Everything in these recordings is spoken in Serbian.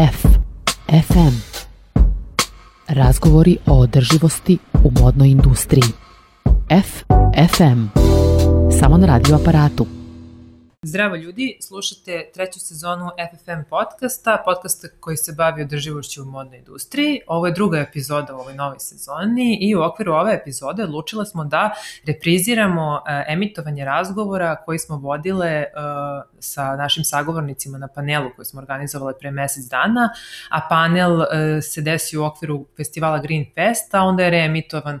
F. FM. Razgovori o održivosti u modnoj industriji. F. FM. Samo na radio aparatu. Zdravo ljudi, slušate treću sezonu FFM podcasta, podcasta koji se bavi održivošću u modnoj industriji. Ovo je druga epizoda u ovoj novoj sezoni i u okviru ove epizode odlučila smo da repriziramo uh, emitovanje razgovora koji smo vodile uh, sa našim sagovornicima na panelu koji smo organizovali pre mesec dana, a panel uh, se desi u okviru festivala Green Fest, a onda je reemitovan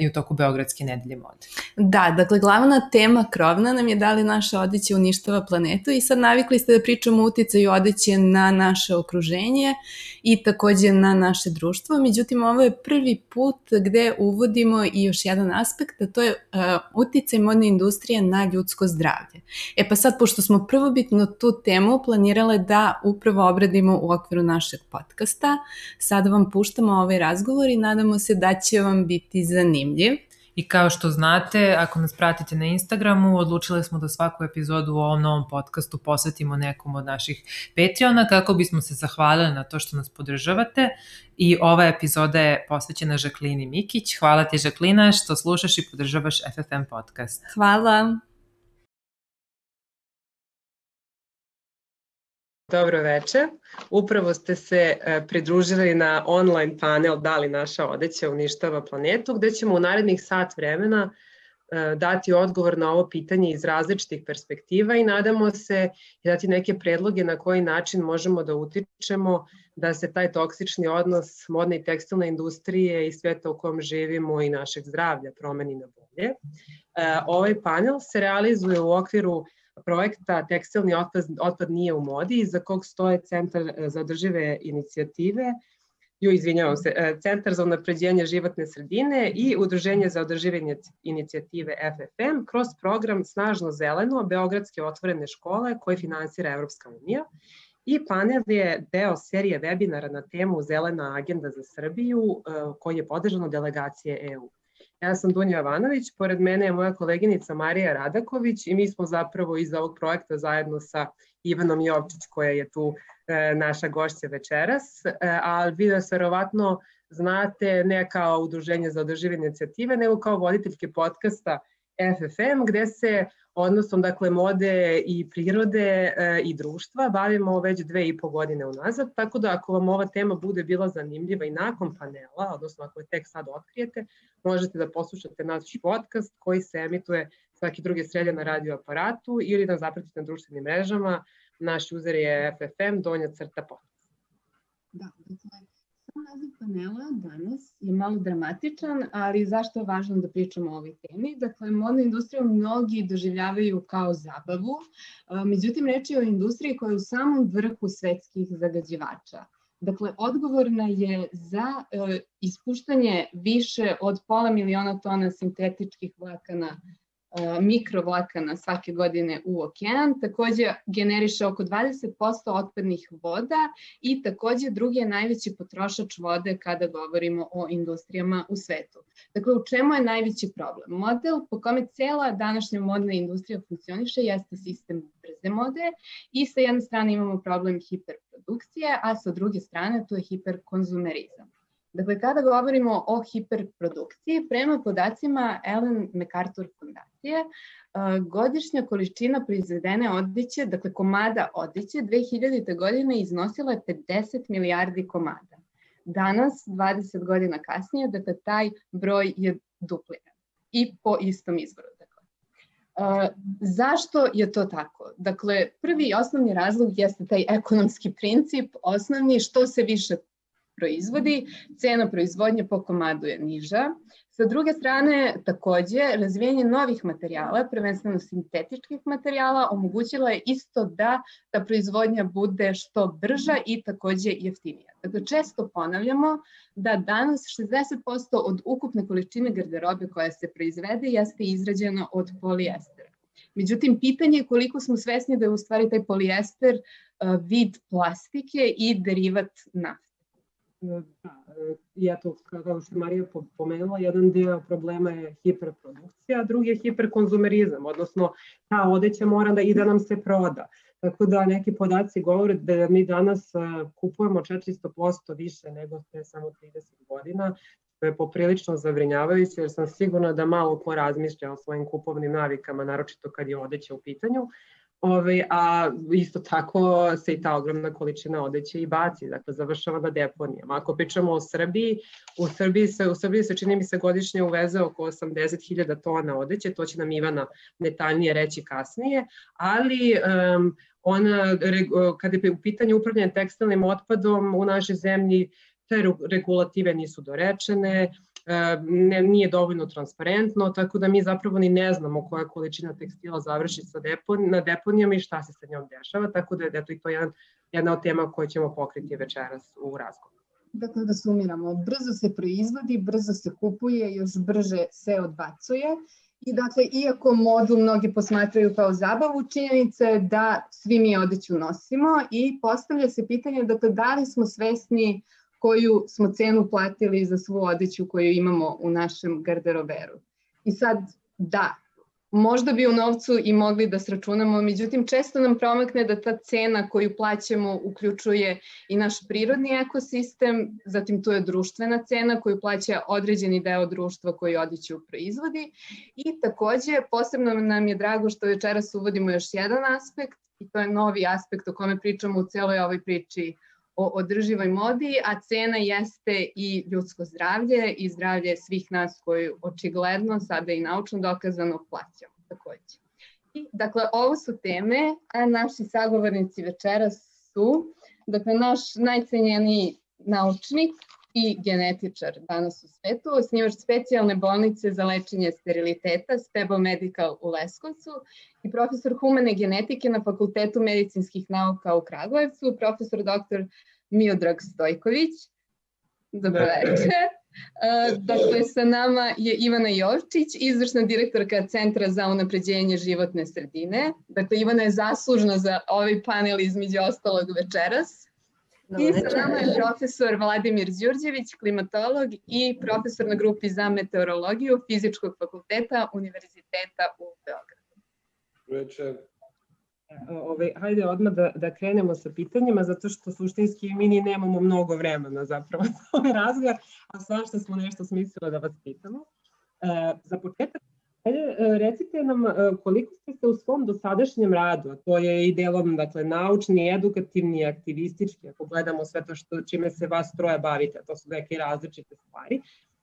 i u toku Beogradske nedelje mode. Da, dakle, glavna tema krovna nam je da li naša odeća uništava planetu i sad navikli ste da pričamo o uticaju odeće na naše okruženje i takođe na naše društvo, međutim ovo je prvi put gde uvodimo i još jedan aspekt, a to je uh, uticaj modne industrije na ljudsko zdravlje. E pa sad, pošto smo prvobitno tu temu planirale da upravo obradimo u okviru našeg podcasta, sada vam puštamo ovaj razgovor i nadamo se da će vam biti zanimljiv. I kao što znate, ako nas pratite na Instagramu, odlučili smo da svaku epizodu u ovom novom podcastu posvetimo nekom od naših Patreona kako bismo se zahvalili na to što nas podržavate. I ova epizoda je posvećena Žaklini Mikić. Hvala ti Žaklina što slušaš i podržavaš FFM podcast. Hvala. Dobro veče. Upravo ste se e, pridružili na online panel Da li naša odeća uništava planetu, gde ćemo u narednih sat vremena e, dati odgovor na ovo pitanje iz različitih perspektiva i nadamo se dati neke predloge na koji način možemo da utičemo da se taj toksični odnos modne i tekstilne industrije i sveta u kom živimo i našeg zdravlja promeni na bolje. E, ovaj panel se realizuje u okviru projekta Tekstilni otpad, otpad nije u modi, za kog stoje Centar e, za održive inicijative, ju izvinjavam se, e, Centar za unapređenje životne sredine i Udruženje za održive inicijative FFM kroz program Snažno zeleno Beogradske otvorene škole koje finansira Evropska unija. I panel je deo serije webinara na temu Zelena agenda za Srbiju e, koji je podržano delegacije EU. Ja sam Dunja Jovanović, pored mene je moja koleginica Marija Radaković i mi smo zapravo iz ovog projekta zajedno sa Ivanom Jovčić koja je tu e, naša gošća večeras, e, ali vi se verovatno znate ne kao udruženje za održive inicijative, nego kao voditeljke podcasta FFM, gde se odnosom dakle mode i prirode e, i društva bavimo već dve i po godine unazad, tako da ako vam ova tema bude bila zanimljiva i nakon panela, odnosno ako je tek sad otkrijete, možete da poslušate naš podcast koji se emituje svaki druge srede na radio aparatu ili da zapratite na društvenim mrežama. Naš user je FFM, donja crta podcast. Da, dakle, sam naziv panela danas je malo dramatičan, ali zašto je važno da pričamo o ovoj temi? Dakle, modnu industriju mnogi doživljavaju kao zabavu, međutim reč je o industriji koja je u samom vrhu svetskih zagađivača. Dakle, odgovorna je za e, ispuštanje više od pola miliona tona sintetičkih vlakana mikrovlakana svake godine u okean, takođe generiše oko 20% otpadnih voda i takođe drugi je najveći potrošač vode kada govorimo o industrijama u svetu. Dakle, u čemu je najveći problem? Model po kome cela današnja modna industrija funkcioniše jeste sistem brze mode i sa jedne strane imamo problem hiperprodukcije, a sa druge strane to je hiperkonzumerizam. Dakle, kada govorimo o hiperprodukciji, prema podacima Ellen MacArthur fondacije, godišnja količina proizvedene odeće, dakle komada odeće, 2000. godine iznosila je 50 milijardi komada. Danas, 20 godina kasnije, dakle, taj broj je dupliran i po istom izvoru. Dakle. Uh, zašto je to tako? Dakle, prvi i osnovni razlog jeste taj ekonomski princip, osnovni što se više proizvodi, cena proizvodnje po komadu je niža. Sa druge strane, takođe, razvijenje novih materijala, prvenstveno sintetičkih materijala, omogućila je isto da ta proizvodnja bude što brža i takođe jeftinija. Dakle, često ponavljamo da danas 60% od ukupne količine garderobe koja se proizvede jeste izrađena od polijestera. Međutim, pitanje je koliko smo svesni da je u stvari taj polijester vid plastike i derivat nafte. Da, i eto, kao što Marija pomenula, jedan deo problema je hiperprodukcija, a drugi je hiperkonzumerizam, odnosno ta odeća mora da i da nam se proda. Tako da neki podaci govore da mi danas kupujemo 400% više nego pre samo 30 godina, što je poprilično zavrinjavajuće jer sam sigurna da malo ko razmišlja o svojim kupovnim navikama, naročito kad je odeća u pitanju. Ove, a isto tako se i ta ogromna količina odeće i baci, dakle završava na deponijama. Ako pričamo o Srbiji, u Srbiji se, u Srbiji se čini mi se godišnje uveze oko 80.000 tona odeće, to će nam Ivana detaljnije reći kasnije, ali um, ona, kada je u pitanju upravljanje tekstilnim otpadom u našoj zemlji, te regulative nisu dorečene, ne, nije dovoljno transparentno, tako da mi zapravo ni ne znamo koja količina tekstila završi sa depon, na deponijama i šta se sa njom dešava, tako da eto, i to jedan, jedna od tema koju ćemo pokriti večeras u razgovoru. Dakle, da sumiramo, brzo se proizvodi, brzo se kupuje, još brže se odbacuje I dakle, iako modu mnogi posmatraju kao zabavu, činjenica je da svi mi odeću nosimo i postavlja se pitanje dakle, da li smo svesni koju smo cenu platili za svu odeću koju imamo u našem garderoberu. I sad, da, možda bi u novcu i mogli da sračunamo, međutim često nam promakne da ta cena koju plaćamo uključuje i naš prirodni ekosistem, zatim tu je društvena cena koju plaća određeni deo društva koji odiću proizvodi i takođe posebno nam je drago što večeras uvodimo još jedan aspekt i to je novi aspekt o kome pričamo u celoj ovoj priči o održivoj modi, a cena jeste i ljudsko zdravlje i zdravlje svih nas koji očigledno sada i naučno dokazano plaćamo takođe. I, dakle, ovo su teme, a naši sagovornici večeras su, dakle, naš najcenjeniji naučnik i genetičar danas u svetu, osnivač specijalne bolnice za lečenje steriliteta Spebo Medical u Leskovcu i profesor humane genetike na Fakultetu medicinskih nauka u Kragujevcu, profesor dr. Miodrag Stojković. Dobro večer. Dakle, sa nama je Ivana Jovčić, izvršna direktorka Centra za unapređenje životne sredine. Dakle, Ivana je zaslužna za ovaj panel između ostalog večeras. I sa nama je profesor Vladimir Đurđević, klimatolog i profesor na grupi za meteorologiju Fizičkog fakulteta Univerziteta u Beogradu. Večer. Ove, hajde odmah da, da krenemo sa pitanjima, zato što suštinski mi ni nemamo mnogo vremena zapravo za ovaj razgovor, a svašta smo nešto smislili da vas pitamo. E, za početak, hajde, e, recite nam e, koliko ste se u svom dosadašnjem radu, a to je i delom dakle, naučni, edukativni, aktivistički, ako gledamo sve to što, čime se vas troje bavite, to su neke različite stvari,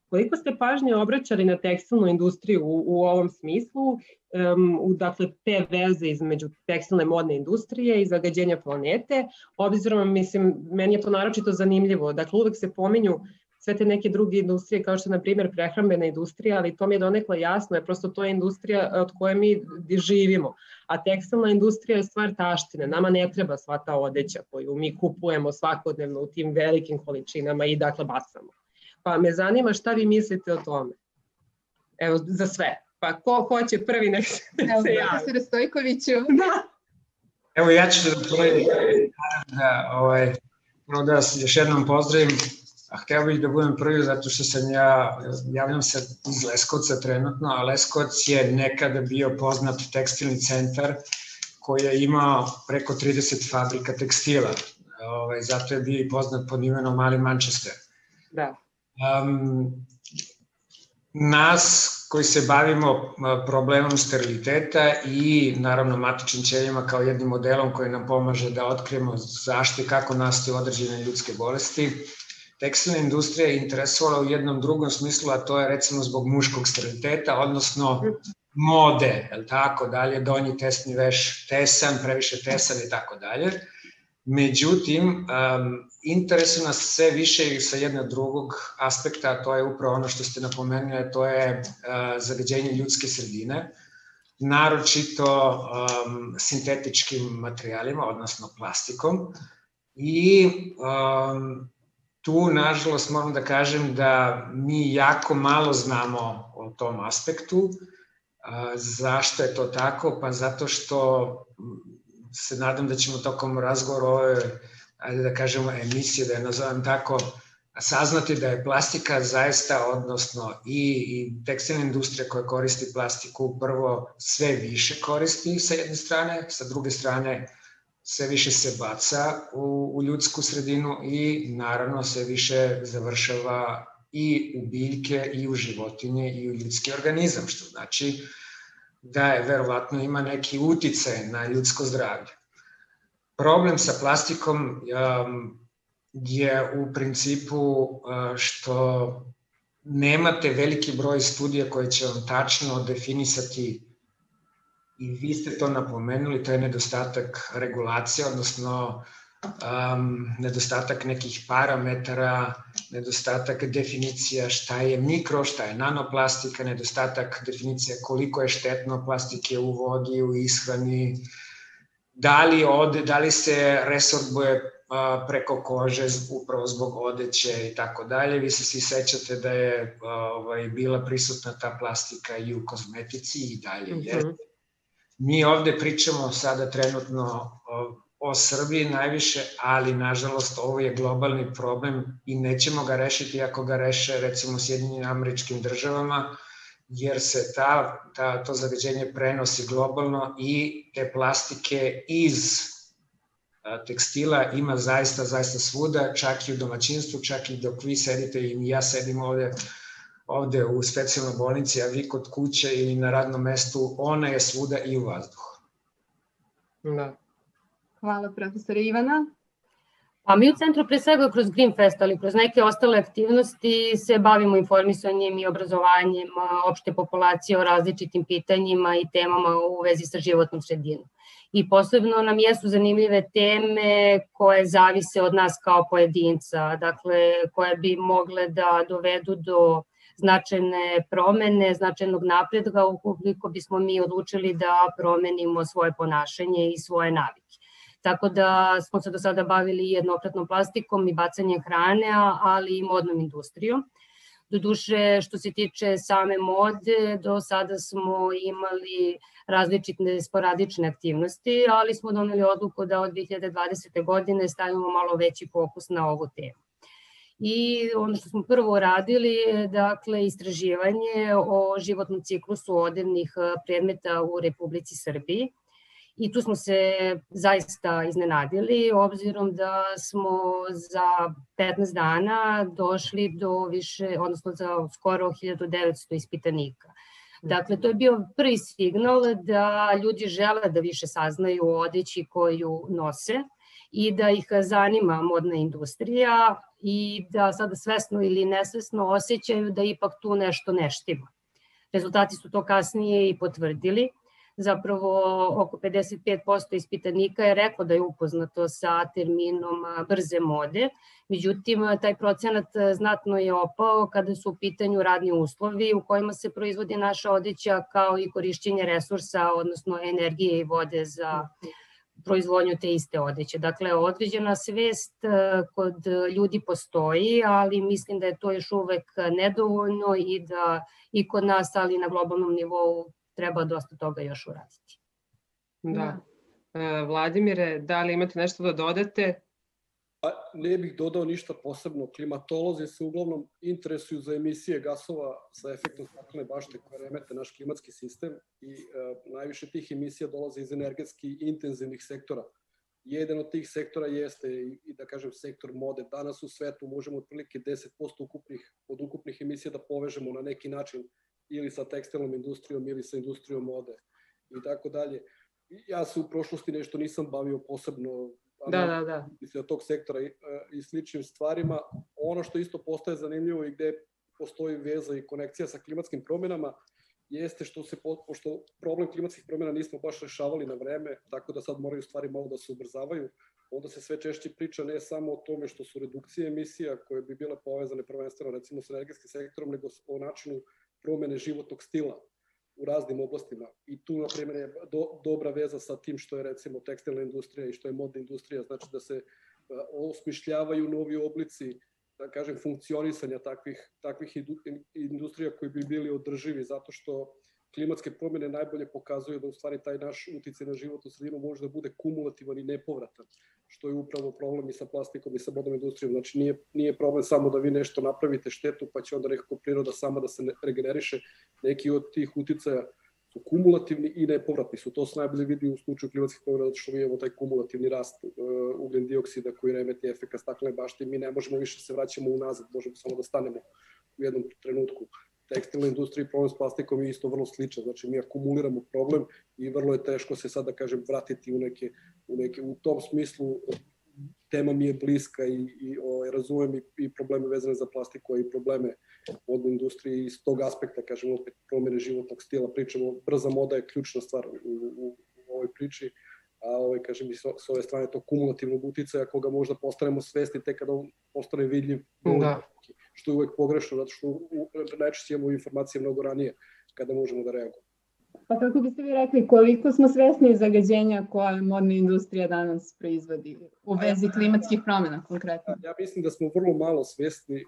Koliko ste pažnje obraćali na tekstilnu industriju u, u ovom smislu, um, u, dakle, te veze između tekstilne modne industrije i zagađenja planete, obzirom, mislim, meni je to naročito zanimljivo, dakle, uvek se pominju sve te neke druge industrije kao što je na primjer prehrambena industrija, ali to mi je donekle jasno, je prosto to je industrija od koje mi živimo. A tekstilna industrija je stvar taštine, nama ne treba sva ta odeća koju mi kupujemo svakodnevno u tim velikim količinama i dakle bacamo. Pa me zanima šta vi mislite o tome. Evo, za sve. Pa ko hoće prvi nek se, Evo, se javi. Profesor Stojkoviću. Da. Evo ja ću da prvi da, ovaj, prvo da vas još jednom pozdravim, a hteo bih da budem prvi zato što sam ja, javljam se iz Leskovca trenutno, a Leskovac je nekada bio poznat tekstilni centar koji je imao preko 30 fabrika tekstila. Ovaj, zato je bio i poznat pod imenom Mali Manchester. Da. Um, nas koji se bavimo problemom steriliteta i naravno matičnim ćelijama kao jednim modelom koji nam pomaže da otkrijemo zašto i kako nastaju određene ljudske bolesti. Tekstilna industrija interesovala u jednom drugom smislu, a to je recimo zbog muškog steriliteta, odnosno mode, je tako dalje, donji tesni veš tesan, previše tesan i tako dalje. Međutim, um, interesuje nas sve više sa jednog drugog aspekta, a to je upravo ono što ste napomenuli, to je uh, zagađenje ljudske sredine, naročito um, sintetičkim materijalima, odnosno plastikom. I um, tu, nažalost, moram da kažem da mi jako malo znamo o tom aspektu. Zašto je to tako? Pa zato što se nadam da ćemo tokom razgovora ove, ajde da kažemo, emisije, da je nazovem tako, saznati da je plastika zaista, odnosno i, i tekstilna industrija koja koristi plastiku, prvo sve više koristi sa jedne strane, sa druge strane sve više se baca u, u ljudsku sredinu i naravno sve više završava i u biljke i u životinje i u ljudski organizam, što znači da je verovatno ima neki uticaj na ljudsko zdravlje. Problem sa plastikom um, je u principu uh, što nemate veliki broj studija koje će vam tačno definisati i vi ste to napomenuli, to je nedostatak regulacije, odnosno um, nedostatak nekih parametara, nedostatak definicija šta je mikro, šta je nanoplastika, nedostatak definicija koliko je štetno plastike u vodi, u ishrani, da li, ode, da li se resorbuje preko kože upravo zbog odeće i tako dalje. Vi se svi sećate da je ovaj, bila prisutna ta plastika i u kozmetici i dalje mm -hmm. Mi ovde pričamo sada trenutno o, Srbiji najviše, ali nažalost ovo je globalni problem i nećemo ga rešiti ako ga reše recimo Sjedinjenim američkim državama, jer se ta, ta, to zagađenje prenosi globalno i te plastike iz tekstila ima zaista, zaista svuda, čak i u domaćinstvu, čak i dok vi sedite i ja sedim ovde, ovde u specijalnoj bolnici, a vi kod kuće ili na radnom mestu, ona je svuda i u vazduhu. Da. Hvala profesore Ivana. Pa mi u centru pre svega kroz Greenfest, ali kroz neke ostale aktivnosti se bavimo informisanjem i obrazovanjem opšte populacije o različitim pitanjima i temama u vezi sa životnom sredinom. I posebno nam jesu zanimljive teme koje zavise od nas kao pojedinca, dakle koje bi mogle da dovedu do značajne promene, značajnog napredga ukoliko bismo mi odlučili da promenimo svoje ponašanje i svoje navike. Tako da smo se do sada bavili jednokratnom plastikom i bacanjem hrane, ali i modnom industrijom. Doduše, što se tiče same mode, do sada smo imali različite sporadične aktivnosti, ali smo doneli odluku da od 2020. godine stavimo malo veći fokus na ovu temu. I ono što smo prvo uradili je dakle, istraživanje o životnom ciklusu odevnih predmeta u Republici Srbiji i tu smo se zaista iznenadili obzirom da smo za 15 dana došli do više, odnosno za skoro 1900 ispitanika. Dakle, to je bio prvi signal da ljudi žele da više saznaju o odeći koju nose i da ih zanima modna industrija i da sada svesno ili nesvesno osjećaju da ipak tu nešto neštima. Rezultati su to kasnije i potvrdili zapravo oko 55% ispitanika je reklo da je upoznato sa terminom brze mode, međutim taj procenat znatno je opao kada su u pitanju radni uslovi u kojima se proizvodi naša odeća kao i korišćenje resursa, odnosno energije i vode za proizvodnju te iste odeće. Dakle, određena svest kod ljudi postoji, ali mislim da je to još uvek nedovoljno i da i kod nas, ali na globalnom nivou treba dosta toga još uraditi. Da. E, Vladimire, da li imate nešto da dodate? Pa, ne bih dodao ništa posebno. Klimatolozi se uglavnom interesuju za emisije gasova sa efektom staklene bašte koje remete naš klimatski sistem i e, najviše tih emisija dolaze iz energetski intenzivnih sektora. Jedan od tih sektora jeste i, i da kažem sektor mode. Danas u svetu možemo otprilike 10% ukupnih, od ukupnih emisija da povežemo na neki način ili sa tekstilnom industrijom ili sa industrijom mode i tako dalje. Ja se u prošlosti nešto nisam bavio posebno da, da, da. Mislim, tog sektora i, e, i sličnim stvarima. Ono što isto postaje zanimljivo i gde postoji veza i konekcija sa klimatskim promenama jeste što se, pošto problem klimatskih promjena nismo baš rešavali na vreme, tako da sad moraju stvari malo da se ubrzavaju, onda se sve češće priča ne samo o tome što su redukcije emisija koje bi bile povezane prvenstveno recimo sa energetskim sektorom, nego o načinu promene životnog stila u raznim oblastima. I tu, na primjer, je do, dobra veza sa tim što je, recimo, tekstilna industrija i što je modna industrija, znači da se e, osmišljavaju novi oblici, da kažem, funkcionisanja takvih, takvih industrija koji bi bili održivi, zato što klimatske promene najbolje pokazuju da u stvari taj naš uticaj na životnu sredinu može da bude kumulativan i nepovratan, što je upravo problem i sa plastikom i sa bodnom industrijom. Znači nije, nije problem samo da vi nešto napravite štetu pa će onda nekako priroda sama da se regeneriše. Neki od tih uticaja su kumulativni i nepovratni su. To se najbolje vidi u slučaju klimatskih promjena, zato što mi imamo taj kumulativni rast uh, ugljen dioksida koji remeti efekt staklene bašte i mi ne možemo više se vraćamo unazad, možemo samo da stanemo u jednom trenutku. Tekstilna industrija i problem s plastikom je isto vrlo sličan, znači mi akumuliramo problem i vrlo je teško se sada, da kažem, vratiti u neke, u neke, u tom smislu tema mi je bliska i, i o, ovaj, razumem i, i probleme vezane za plastiku i probleme modne industrije iz tog aspekta, kažemo, opet promene životnog stila, pričamo, brza moda je ključna stvar u, u, u ovoj priči, a ovaj, kažem, i s, s ove strane to kumulativnog uticaja koga možda postanemo svesti tek kada on postane vidljiv, da. Što je uvek pogrešno, zato što najčešće imamo informacije mnogo ranije kada možemo da reagujemo. Pa kako biste vi rekli, koliko smo svesni zagađenja koje modna industrija danas proizvodi u vezi klimatskih promjena konkretno? Ja mislim da smo vrlo malo svesni.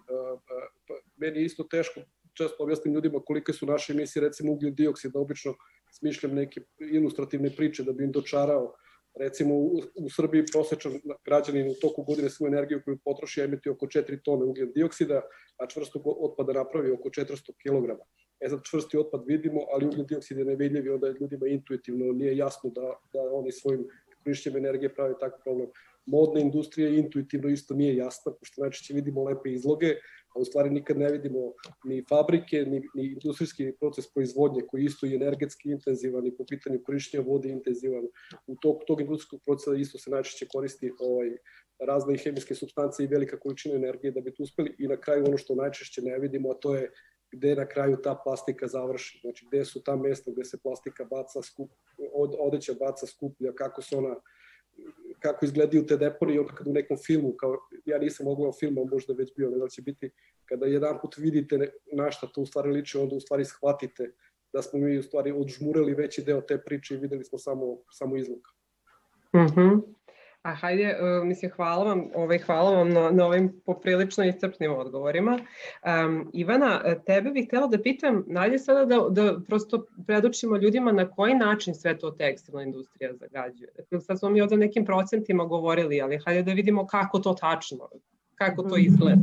Pa meni je isto teško često objasnim ljudima kolike su naše emisije, recimo ugljen dioksid, da obično smišljam neke ilustrativne priče da bi im dočarao recimo u, u Srbiji prosečan građanin u toku godine svu energiju koju potroši emiti oko 4 tone ugljen dioksida, a čvrstog otpada napravi oko 400 kg. E sad čvrsti otpad vidimo, ali ugljen dioksid je nevidljiv i onda je ljudima intuitivno nije jasno da, da oni svojim korišćenjem energije pravi takav problem. Modna industrija intuitivno isto nije jasna, pošto najčešće vidimo lepe izloge, a u stvari nikad ne vidimo ni fabrike, ni, ni industrijski proces proizvodnje koji isto i energetski intenzivan i po pitanju korišćenja vode intenzivan. U tog, tog industrijskog procesa isto se najčešće koristi ovaj, razne hemijske substance i velika količina energije da bi tu uspeli i na kraju ono što najčešće ne vidimo, a to je gde na kraju ta plastika završi, znači gde su ta mesta gde se plastika baca, skup, od, odeća baca, skuplja, kako se ona kako izgledaju te deponije, onda kad u nekom filmu, kao ja nisam mogao filma, možda već bio, ne da će biti, kada jedan put vidite na šta to u stvari liči, onda u stvari shvatite da smo mi u stvari odžmureli veći deo te priče i videli smo samo, samo izlog. Mhm. Mm -hmm. A hajde, uh, mislim, hvala vam, ovaj, hvala vam na, na ovim poprilično iscrpnim odgovorima. Um, Ivana, tebe bih htela da pitam, najde sada da, da prosto predočimo ljudima na koji način sve to tekstilna industrija zagađuje. Dakle, sad smo mi ovde nekim procentima govorili, ali hajde da vidimo kako to tačno, kako to izgleda.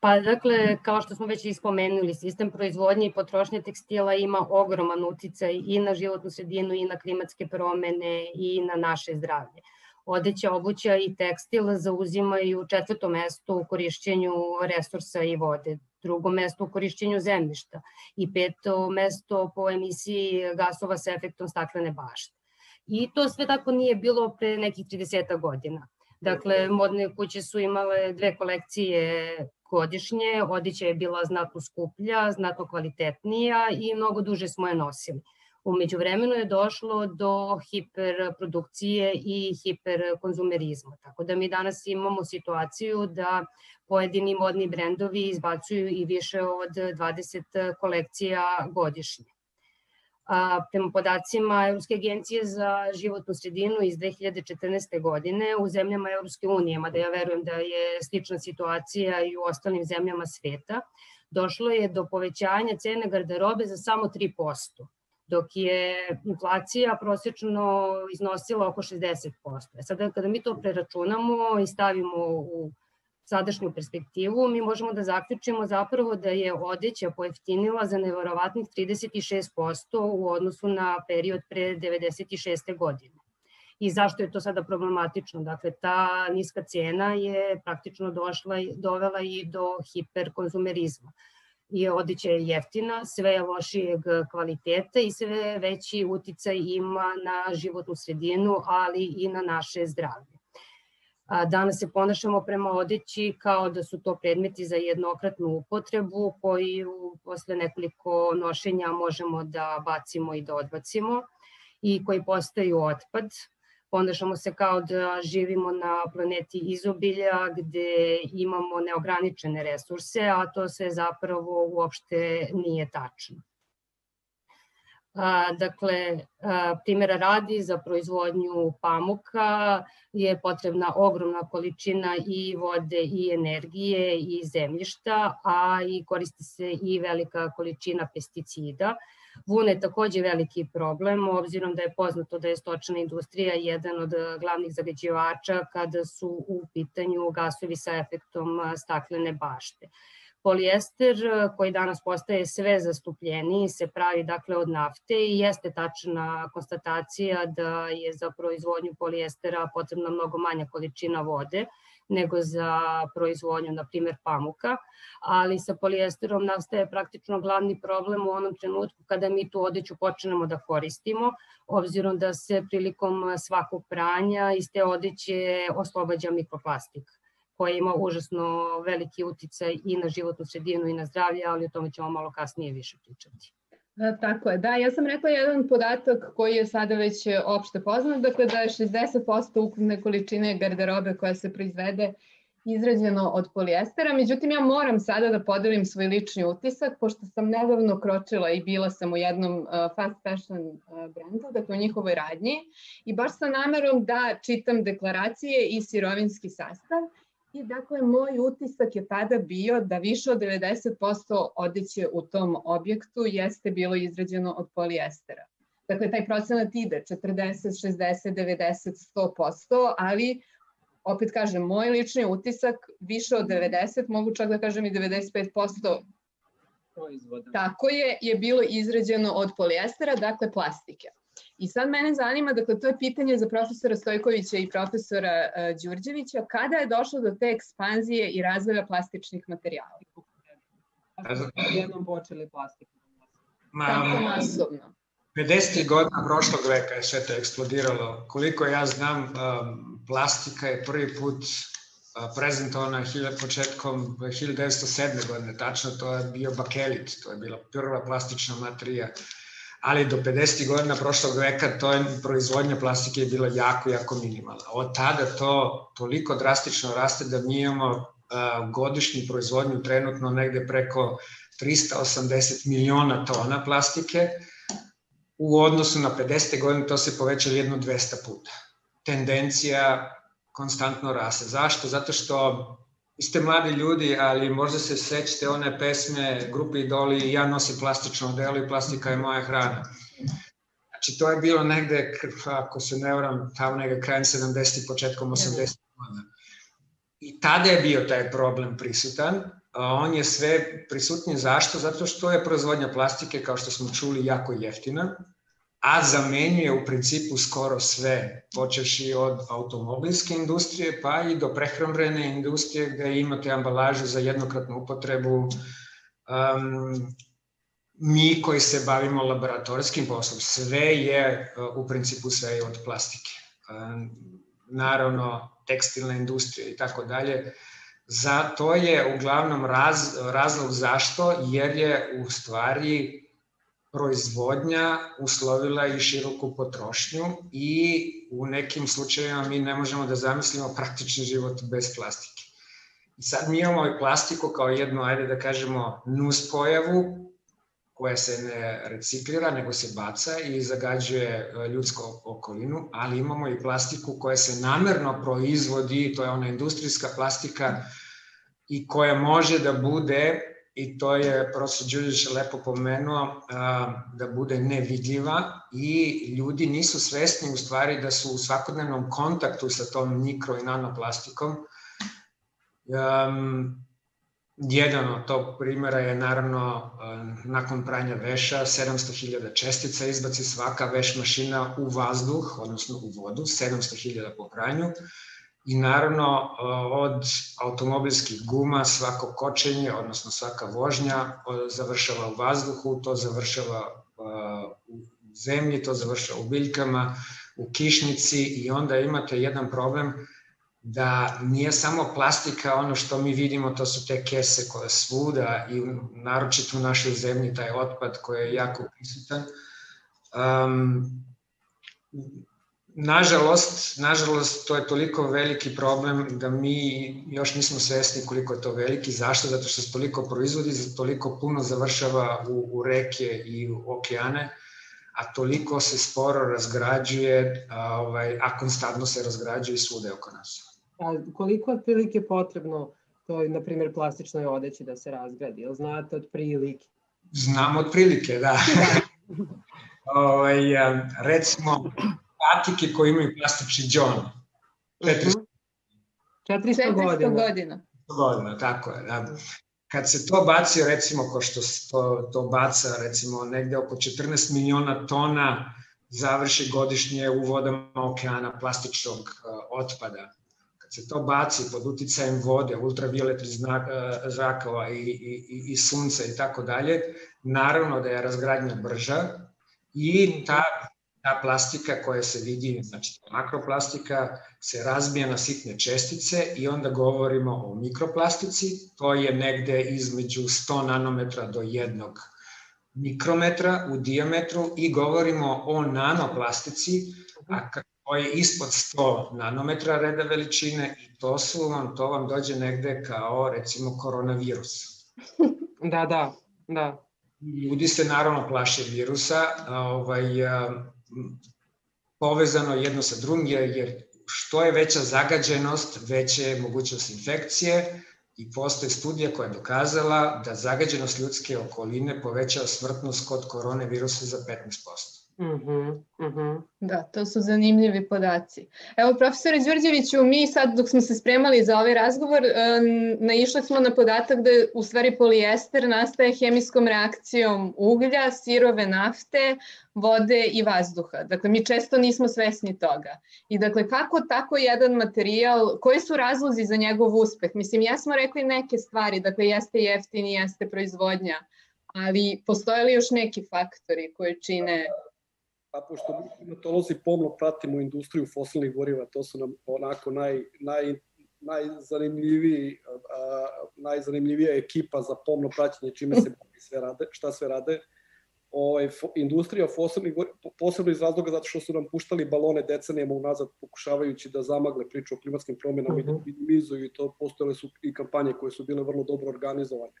Pa dakle, kao što smo već ispomenuli, sistem proizvodnje i potrošnje tekstila ima ogroman uticaj i na životnu sredinu i na klimatske promene i na naše zdravlje odeća, obuća i tekstil zauzimaju četvrto mesto u korišćenju resursa i vode, drugo mesto u korišćenju zemljišta i peto mesto po emisiji gasova sa efektom staklene bašte. I to sve tako nije bilo pre nekih 30 godina. Dakle, modne kuće su imale dve kolekcije godišnje, odeća je bila znatno skuplja, znatno kvalitetnija i mnogo duže smo je nosili. Umeđu vremenu je došlo do hiperprodukcije i hiperkonzumerizma. Tako da mi danas imamo situaciju da pojedini modni brendovi izbacuju i više od 20 kolekcija godišnje. A, prema podacima Evropske agencije za životnu sredinu iz 2014. godine u zemljama Evropske unije, mada ja verujem da je slična situacija i u ostalim zemljama sveta, došlo je do povećanja cene garderobe za samo 3% dok je inflacija prosečno iznosila oko 60%. E sada kada mi to preračunamo i stavimo u sadašnju perspektivu, mi možemo da zaključimo zapravo da je odeća pojeftinila za nevarovatnih 36% u odnosu na period pre 96. godine. I zašto je to sada problematično? Dakle, ta niska cena je praktično došla, dovela i do hiperkonzumerizma i odeća je jeftina, sve je lošijeg kvaliteta i sve veći uticaj ima na životnu sredinu, ali i na naše zdravlje. Danas se ponašamo prema odeći kao da su to predmeti za jednokratnu upotrebu koju posle nekoliko nošenja možemo da bacimo i da odbacimo i koji postaju otpad ponašamo se kao da živimo na planeti izobilja gde imamo neograničene resurse, a to sve zapravo uopšte nije tačno. Dakle, primjera radi za proizvodnju pamuka je potrebna ogromna količina i vode i energije i zemljišta, a i koristi se i velika količina pesticida. Vun je takođe veliki problem, obzirom da je poznato da je stočna industrija jedan od glavnih zagađivača kada su u pitanju gasovi sa efektom staklene bašte. Polijester koji danas postaje sve zastupljeniji se pravi dakle od nafte i jeste tačna konstatacija da je za proizvodnju polijestera potrebna mnogo manja količina vode nego za proizvodnju, na primjer, pamuka, ali sa polijesterom nastaje praktično glavni problem u onom trenutku kada mi tu odeću počnemo da koristimo, obzirom da se prilikom svakog pranja iz te odeće oslobađa mikroplastik koja ima užasno veliki uticaj i na životnu sredinu i na zdravlje, ali o tome ćemo malo kasnije više pričati. Tako je, da, ja sam rekla jedan podatak koji je sada već opšte poznat, dakle da je 60% ukupne količine garderobe koja se proizvede izrađeno od polijestera, međutim ja moram sada da podelim svoj lični utisak, pošto sam nedavno kročila i bila sam u jednom uh, fast fashion uh, brandu, dakle u njihovoj radnji, i baš sa namerom da čitam deklaracije i sirovinski sastav, I dakle, moj utisak je tada bio da više od 90% odeće u tom objektu jeste bilo izrađeno od polijestera. Dakle, taj procenat ide 40, 60, 90, 100%, ali opet kažem, moj lični utisak više od 90, mogu čak da kažem i 95% proizvoda. Tako je, je bilo izrađeno od polijestera, dakle plastike. I sad mene zanima, dakle, to je pitanje za profesora Stojkovića i profesora uh, Đurđevića, kada je došlo do te ekspanzije i razvoja plastičnih materijala? Kako jednom počeli plastiku? Ma, Tako masovno. 50. godina prošlog veka je sve to eksplodiralo. Koliko ja znam, plastika je prvi put prezentovana početkom 1907. godine, tačno to je bio bakelit, to je bila prva plastična materija ali do 50. godina prošlog veka to je proizvodnja plastike je bila jako, jako minimalna. Od tada to toliko drastično raste da mi imamo uh, godišnju proizvodnju trenutno negde preko 380 miliona tona plastike, u odnosu na 50. godine to se povećalo jedno 200 puta. Tendencija konstantno raste. Zašto? Zato što vi ste mladi ljudi, ali možda se sećate one pesme grupe Idoli ja nosim plastično odelo i plastika je moja hrana. Znači, to je bilo negde, ako se ne vram, tamo negde krajem 70. početkom 80. godina. I tada je bio taj problem prisutan. On je sve prisutniji. Zašto? Zato što je proizvodnja plastike, kao što smo čuli, jako jeftina a zamenjuje u principu skoro sve, počeši od automobilske industrije pa i do prehrambene industrije gde imate ambalažu za jednokratnu upotrebu. Um, mi koji se bavimo laboratorijskim poslom, sve je u principu sve je od plastike. Um, naravno, tekstilna industrija i tako dalje. Za to je uglavnom raz, razlog zašto, jer je u stvari proizvodnja uslovila i široku potrošnju i u nekim slučajevima mi ne možemo da zamislimo praktični život bez plastike. I sad mi imamo i plastiku kao jednu, ajde da kažemo, nus pojavu koja se ne reciklira, nego se baca i zagađuje e, ljudsku okolinu, ali imamo i plastiku koja se namerno proizvodi, to je ona industrijska plastika i koja može da bude i to je profesor Đulić lepo pomenuo da bude nevidljiva i ljudi nisu svesni u stvari da su u svakodnevnom kontaktu sa tom mikro i nanoplastikom. Jedan od tog primjera je naravno nakon pranja veša 700.000 čestica izbaci svaka veš mašina u vazduh, odnosno u vodu, 700.000 po pranju i naravno od automobilskih guma svako kočenje, odnosno svaka vožnja završava u vazduhu, to završava u zemlji, to završava u biljkama, u kišnici i onda imate jedan problem da nije samo plastika ono što mi vidimo, to su te kese koje svuda i naročito u našoj zemlji taj otpad koji je jako prisutan. Um, Nažalost, nažalost, to je toliko veliki problem da mi još nismo svesni koliko je to veliki. Zašto? Zato što se toliko proizvodi, toliko puno završava u, u reke i u okeane, a toliko se sporo razgrađuje, a, ovaj, a konstantno se razgrađuje svude oko nas. A koliko je prilike potrebno toj, na primjer, plastičnoj odeći da se razgradi? Ili znate od prilike? Znam od prilike, da. ovaj, recimo, patike koji imaju plastični džon. 400, 400 godina. 400 godina. godina, tako je, da. kad se to baci, recimo, ko što se to, to baca, recimo, negde oko 14 miliona tona završi godišnje u vodama okeana plastičnog uh, otpada. Kad se to baci pod uticajem vode, ultravioletnih uh, zrakova i, i, i sunca i tako dalje, naravno da je razgradnja brža i ta ta plastika koja se vidi, znači makroplastika, se razbija na sitne čestice i onda govorimo o mikroplastici, to je negde između 100 nanometra do 1 mikrometra u diametru i govorimo o nanoplastici, a to je ispod 100 nanometra reda veličine i to su vam, to vam dođe negde kao recimo koronavirus. Da, da, da. Ljudi se naravno plaše virusa, ovaj, povezano jedno sa drugim, jer što je veća zagađenost, veća je mogućnost infekcije i postoje studija koja je dokazala da zagađenost ljudske okoline povećava smrtnost kod korone virusa za 15%. -hmm. Da, to su zanimljivi podaci. Evo, profesore Đurđeviću, mi sad dok smo se spremali za ovaj razgovor, naišli smo na podatak da u stvari polijester nastaje hemijskom reakcijom uglja, sirove nafte, vode i vazduha. Dakle, mi često nismo svesni toga. I dakle, kako tako jedan materijal, koji su razlozi za njegov uspeh? Mislim, ja smo rekli neke stvari, dakle, jeste jeftini, jeste proizvodnja, ali postoje li još neki faktori koji čine pa pošto mi klimatolozi pomno pratimo industriju fosilnih goriva, to su nam onako naj, naj, najzanimljiviji, a, najzanimljivija ekipa za pomno praćenje čime se sve rade, šta sve rade. Ovaj, industrija fosilnih goriva, posebno iz razloga zato što su nam puštali balone decenijama unazad pokušavajući da zamagle priču o klimatskim promenama uh -huh. i da mhm. minimizuju i to postojale su i kampanje koje su bile vrlo dobro organizovane.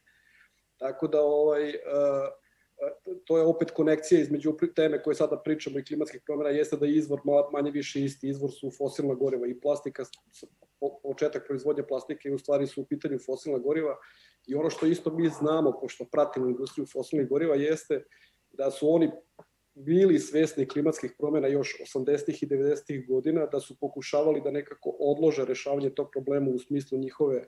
Tako da ovaj, uh, to je opet konekcija između teme koje sada pričamo i klimatskih promjena jeste da je izvor manje više isti, izvor su fosilna goriva i plastika, početak proizvodnje plastike u stvari su u pitanju fosilna goriva i ono što isto mi znamo, pošto pratimo industriju fosilnih goriva, jeste da su oni bili svesni klimatskih promjena još 80. i 90. godina, da su pokušavali da nekako odlože rešavanje tog problema u smislu njihove uh,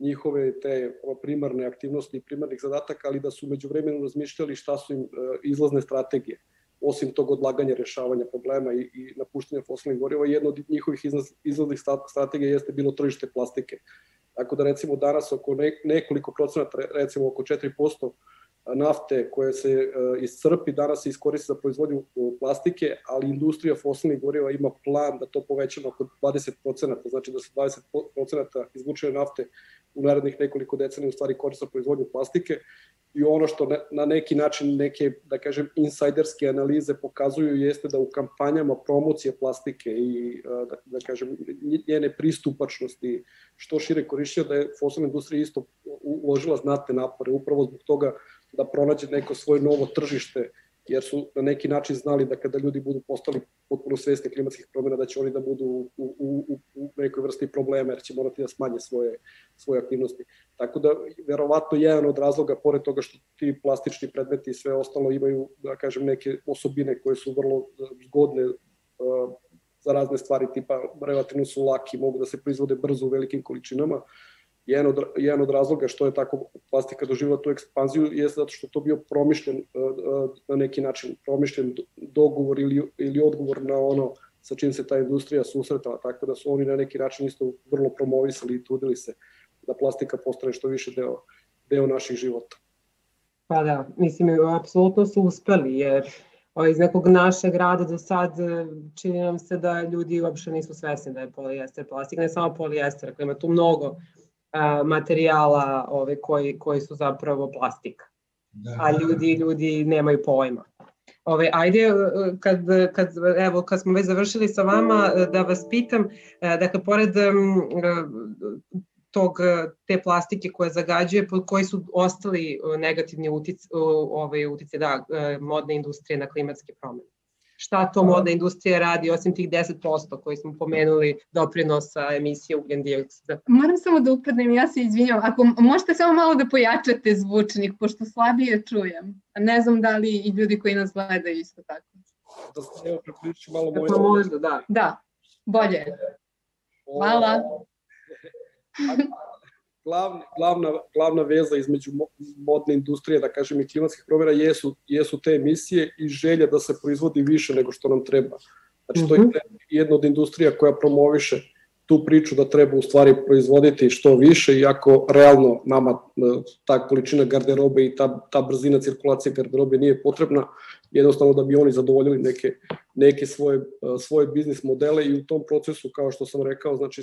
njihove te primarne aktivnosti i primarnih zadataka, ali da su među vremenu razmišljali šta su im e, izlazne strategije, osim tog odlaganja rešavanja problema i, i napuštanja fosilnih goriva. Jedna od njihovih izlaz, izlaznih strategija jeste bilo tržište plastike. Tako da recimo danas oko nekoliko procenata, recimo oko 4% nafte koje se e, iscrpi, danas se iskoristi za proizvodnju e, plastike, ali industrija fosilnih goriva ima plan da to poveća oko 20%, znači da se 20% izvučene nafte u narednih nekoliko decenija u stvari koriste za proizvodnju plastike. I ono što na neki način neke, da kažem, insajderske analize pokazuju jeste da u kampanjama promocije plastike i, e, da, da kažem, njene pristupačnosti što šire korišćenja, da je fosilna industrija isto uložila znatne napore upravo zbog toga da pronađe neko svoje novo tržište, jer su na neki način znali da kada ljudi budu postali potpuno svesni klimatskih promjena, da će oni da budu u, u, u, u nekoj vrsti problema, jer će morati da smanje svoje, svoje aktivnosti. Tako da, verovatno, jedan od razloga, pored toga što ti plastični predmeti i sve ostalo imaju, da kažem, neke osobine koje su vrlo zgodne uh, za razne stvari, tipa relativno su laki, mogu da se proizvode brzo u velikim količinama, uh, jedan od, jedan od razloga što je tako plastika doživjela tu ekspanziju je zato što to bio promišljen e, e, na neki način, promišljen dogovor ili, ili odgovor na ono sa čim se ta industrija susretala, tako da su oni na neki način isto vrlo promovisali i trudili se da plastika postane što više deo, deo naših života. Pa da, mislim, apsolutno su uspeli, jer iz nekog našeg rada do sad e, čini nam se da ljudi uopšte nisu svesni da je polijester plastika, ne samo polijester, ako ima tu mnogo materijala ove, koji, koji su zapravo plastika. Da. A ljudi, ljudi nemaju pojma. Ove, ajde, e, kad, kad, evo, kad smo već završili sa vama, e, da vas pitam, e, dakle, pored tog, te plastike koje zagađuje, koji su ostali negativni utice, ove, utice da, modne industrije na klimatske promene? Šta to modna industrija radi osim tih 10% koji smo pomenuli doprinosa emisije ugljen dioksida. Moram samo da upadnem, ja se izvinjam, ako možete samo malo da pojačate zvučnik, pošto slabije čujem. Ne znam da li i ljudi koji nas gledaju isto tako. Da se evo prepriču malo moje... Pa možda, da. Da, bolje. Hvala. glavni, glavna, glavna veza između modne industrije, da kažem, i klimatskih promjera jesu, jesu te emisije i želja da se proizvodi više nego što nam treba. Znači, to je mhm. jedna od industrija koja promoviše tu priču da treba u stvari proizvoditi što više, iako realno nama e, ta količina garderobe i ta, ta brzina cirkulacije garderobe nije potrebna, jednostavno da bi oni zadovoljili neke, neke svoje, e, svoje biznis modele i u tom procesu, kao što sam rekao, znači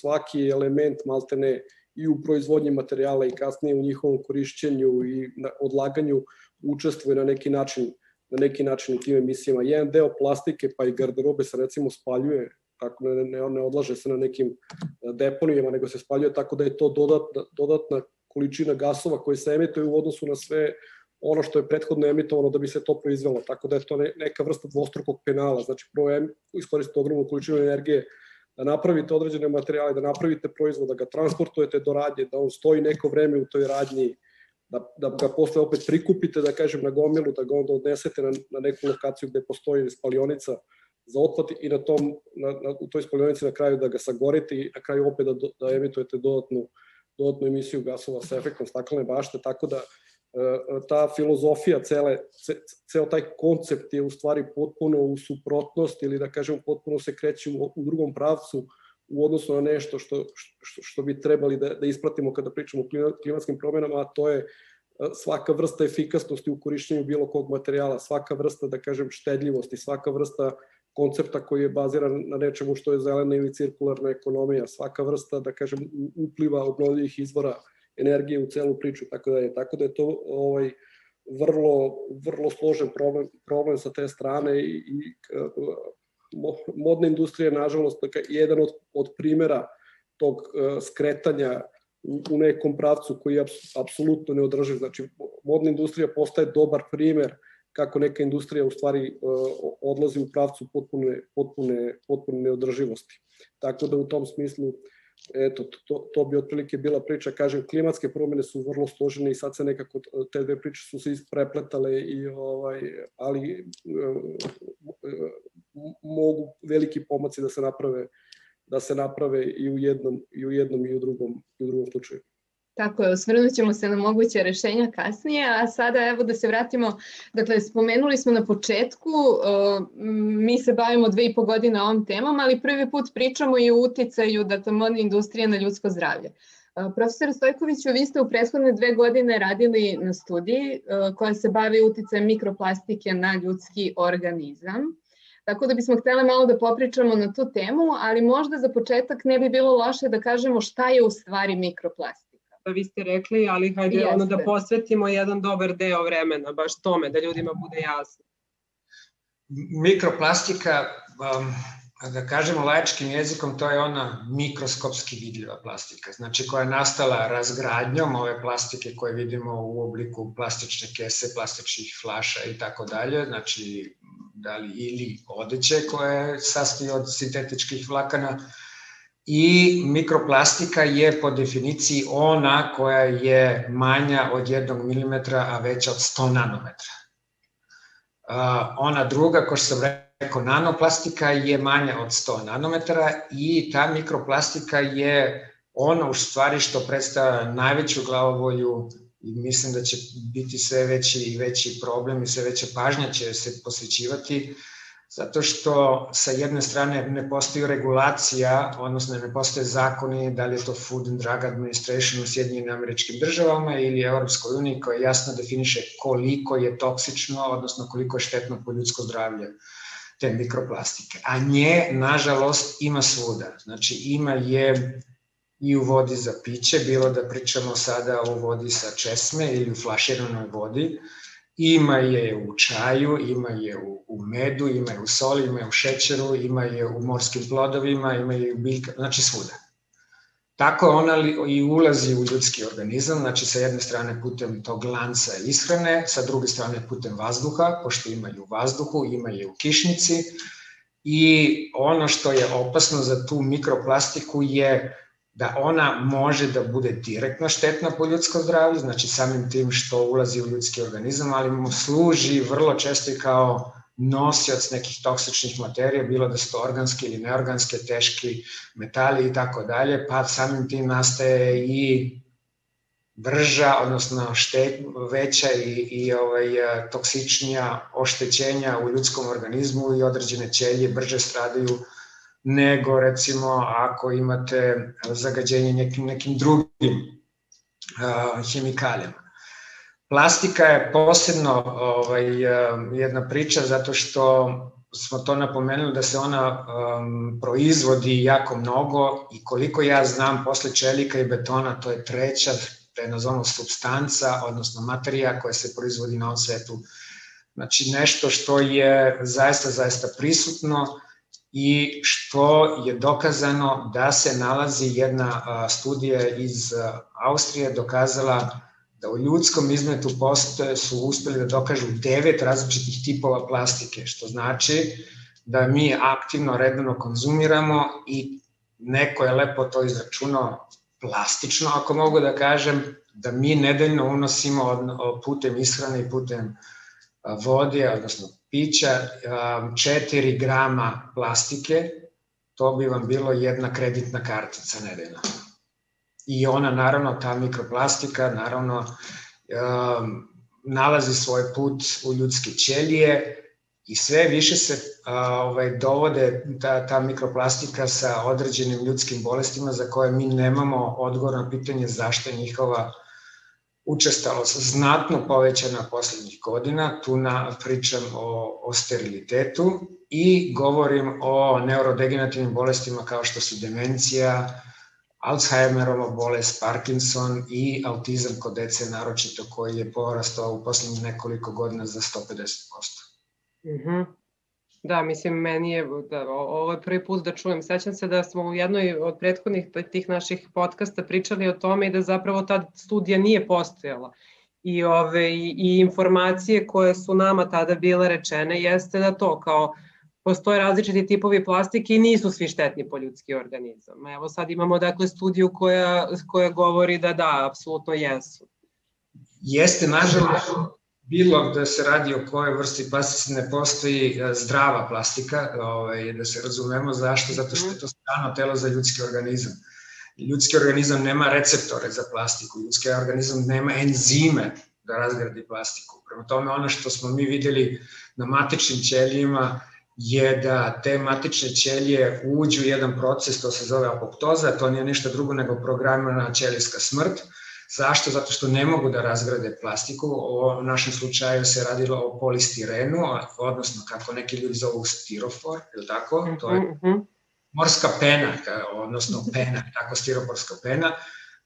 svaki element maltene i u proizvodnji materijala i kasnije u njihovom korišćenju i na odlaganju učestvuje na neki način na neki način u tim emisijama. Jedan deo plastike pa i garderobe se recimo spaljuje tako ne, ne, ne odlaže se na nekim e, deponijama, nego se spaljuje tako da je to dodatna, dodatna količina gasova koje se emituje u odnosu na sve ono što je prethodno emitovano da bi se to proizvelo, tako da je to neka vrsta dvostrukog penala, znači prvo iskoristite ogromnu količinu energije da napravite određene materijale, da napravite proizvod, da ga transportujete do radnje, da on stoji neko vreme u toj radnji, da, da ga posle opet prikupite, da kažem, na gomilu, da ga onda odnesete na, na neku lokaciju gde postoji spalionica, za otpad i na tom, na, na, u toj spaljonici na kraju da ga sagorite i na kraju opet da, da emitujete dodatnu, dodatnu emisiju gasova sa efektom staklene bašte, tako da ta filozofija, cele, ce, ceo taj koncept je u stvari potpuno u suprotnost ili da kažem potpuno se kreće u, u drugom pravcu u odnosu na nešto što, što, što bi trebali da, da ispratimo kada pričamo o klimatskim promjenama, a to je e, svaka vrsta efikasnosti u korišćenju bilo kog materijala, svaka vrsta, da kažem, štedljivosti, svaka vrsta koncepta koji je baziran na nečemu što je zelena ili cirkularna ekonomija, svaka vrsta, da kažem, upliva obnovljivih izvora energije u celu priču, tako da je, tako da je to ovaj, vrlo, vrlo složen problem, problem sa te strane i, i modna industrija je nažalost jedan od, od primera tog uh, skretanja u, nekom pravcu koji je apsolutno neodrživ. Znači, modna industrija postaje dobar primer kako neka industrija u stvari e, odlazi u pravcu potpune, potpune, potpune neodrživosti. Tako da u tom smislu eto, to, to bi otprilike bila priča, kažem, klimatske promene su vrlo složene i sad se nekako te dve priče su se isprepletale i ovaj, ali e, mogu veliki pomaci da se naprave da se naprave i u jednom i u jednom i u drugom i u drugom slučaju. Tako je, osvrnut ćemo se na moguće rešenja kasnije, a sada evo da se vratimo, dakle spomenuli smo na početku, mi se bavimo dve i po godine ovom temom, ali prvi put pričamo i o uticaju dakle, modne industrije na ljudsko zdravlje. Profesor Stojkoviću, vi ste u prethodne dve godine radili na studiji koja se bavi uticajem mikroplastike na ljudski organizam. Tako da bismo htjeli malo da popričamo na tu temu, ali možda za početak ne bi bilo loše da kažemo šta je u stvari mikroplastika da vi ste rekli, ali hajde Jeste. ono da posvetimo jedan dobar deo vremena baš tome, da ljudima bude jasno. Mikroplastika, um, da kažemo laičkim jezikom, to je ona mikroskopski vidljiva plastika, znači koja je nastala razgradnjom ove plastike koje vidimo u obliku plastične kese, plastičnih flaša i tako dalje, znači da li ili odeće koje sastoji od sintetičkih vlakana, i mikroplastika je po definiciji ona koja je manja od 1 mm, a veća od 100 nanometra. Ona druga, ko što sam rekao, nanoplastika je manja od 100 nanometara i ta mikroplastika je ono u stvari što predstavlja najveću glavovolju i mislim da će biti sve veći i veći problem i sve veća pažnja će se posvećivati uh, zato što sa jedne strane ne postoji regulacija, odnosno ne postoje zakoni, da li je to Food and Drug Administration u Sjedinjenim američkim državama ili Evropskoj uniji koja jasno definiše koliko je toksično, odnosno koliko je štetno po ljudsko zdravlje te mikroplastike. A nje, nažalost, ima svuda. Znači, ima je i u vodi za piće, bilo da pričamo sada o vodi sa česme ili u flaširanoj vodi, Ima je u čaju, ima je u, u medu, ima je u soli, ima je u šećeru, ima je u morskim plodovima, ima je u biljkama, znači svuda. Tako ona li, i ulazi u ljudski organizam, znači sa jedne strane putem tog lanca ishrane, sa druge strane putem vazduha, pošto ima i u vazduhu, ima je u kišnici. I ono što je opasno za tu mikroplastiku je da ona može da bude direktno štetna po ljudsko zdravlje, znači samim tim što ulazi u ljudski organizam, ali mu služi vrlo često i kao nosioc nekih toksičnih materija, bilo da su to organske ili neorganske, teški metali i tako dalje, pa samim tim nastaje i brža, odnosno šte, veća i, i ovaj, toksičnija oštećenja u ljudskom organizmu i određene ćelije brže stradaju nego recimo ako imate zagađenje nekim, nekim drugim uh, hemikalijama. Plastika je posebno ovaj, jedna priča zato što smo to napomenuli da se ona um, proizvodi jako mnogo i koliko ja znam posle čelika i betona to je treća prenozonu substanca, odnosno materija koja se proizvodi na ovom svetu. Znači nešto što je zaista, zaista prisutno i što je dokazano da se nalazi jedna studija iz Austrije dokazala da u ljudskom izmetu postoje su uspeli da dokažu devet različitih tipova plastike, što znači da mi aktivno, redno konzumiramo i neko je lepo to izračunao plastično, ako mogu da kažem, da mi nedeljno unosimo putem ishrane i putem vode, odnosno pića, 4 grama plastike, to bi vam bilo jedna kreditna kartica nedeljno. I ona, naravno, ta mikroplastika, naravno, nalazi svoj put u ljudske ćelije i sve više se ovaj, dovode ta, ta mikroplastika sa određenim ljudskim bolestima za koje mi nemamo odgovor na pitanje zašto je njihova učestalost znatno povećana poslednjih godina, tu na, pričam o, o sterilitetu i govorim o neurodegenerativnim bolestima kao što su demencija, Alzheimerova bolest, Parkinson i autizam kod dece naročito koji je porastao u poslednjih nekoliko godina za 150%. Mm -hmm. Da, mislim, meni je, da, ovo je prvi put da čujem. Sećam se da smo u jednoj od prethodnih tih naših podcasta pričali o tome i da zapravo ta studija nije postojala. I, ove, i, i informacije koje su nama tada bile rečene jeste da to kao postoje različiti tipovi plastike i nisu svi štetni po ljudski organizam. Evo sad imamo dakle studiju koja, koja govori da da, apsolutno jesu. Jeste, nažalost, bilo da se radi o kojoj vrsti plastike ne postoji e, zdrava plastika, ovaj, da se razumemo zašto, zato što je to strano telo za ljudski organizam. Ljudski organizam nema receptore za plastiku, ljudski organizam nema enzime da razgradi plastiku. Prema tome, ono što smo mi videli na matičnim ćelijima je da te matične ćelije uđu u jedan proces, to se zove apoptoza, to nije ništa drugo nego programirana ćelijska smrt, Zašto? Zato što ne mogu da razgrade plastiku. U našem slučaju se radilo o polistirenu, odnosno kako neki ljudi zovu stirofor, je tako? To je mhm. morska pena, odnosno pena, tako stiroporska pena.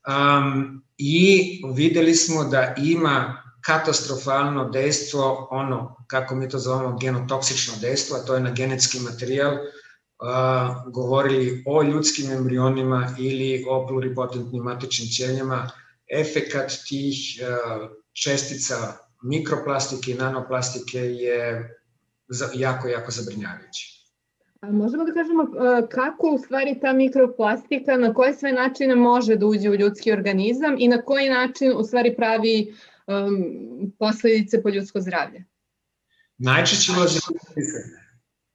Um, I videli smo da ima katastrofalno dejstvo, ono, kako mi to zovemo, genotoksično dejstvo, a to je na genetski materijal, uh, govorili o ljudskim embrionima ili o pluripotentnim matičnim ćeljama, efekat tih e, čestica mikroplastike i nanoplastike je jako, jako zabrinjavajući. A možemo da kažemo e, kako u stvari ta mikroplastika, na koje sve načine može da uđe u ljudski organizam i na koji način u stvari pravi um, posledice po ljudsko zdravlje? Najčešće ulazi putem ishrane.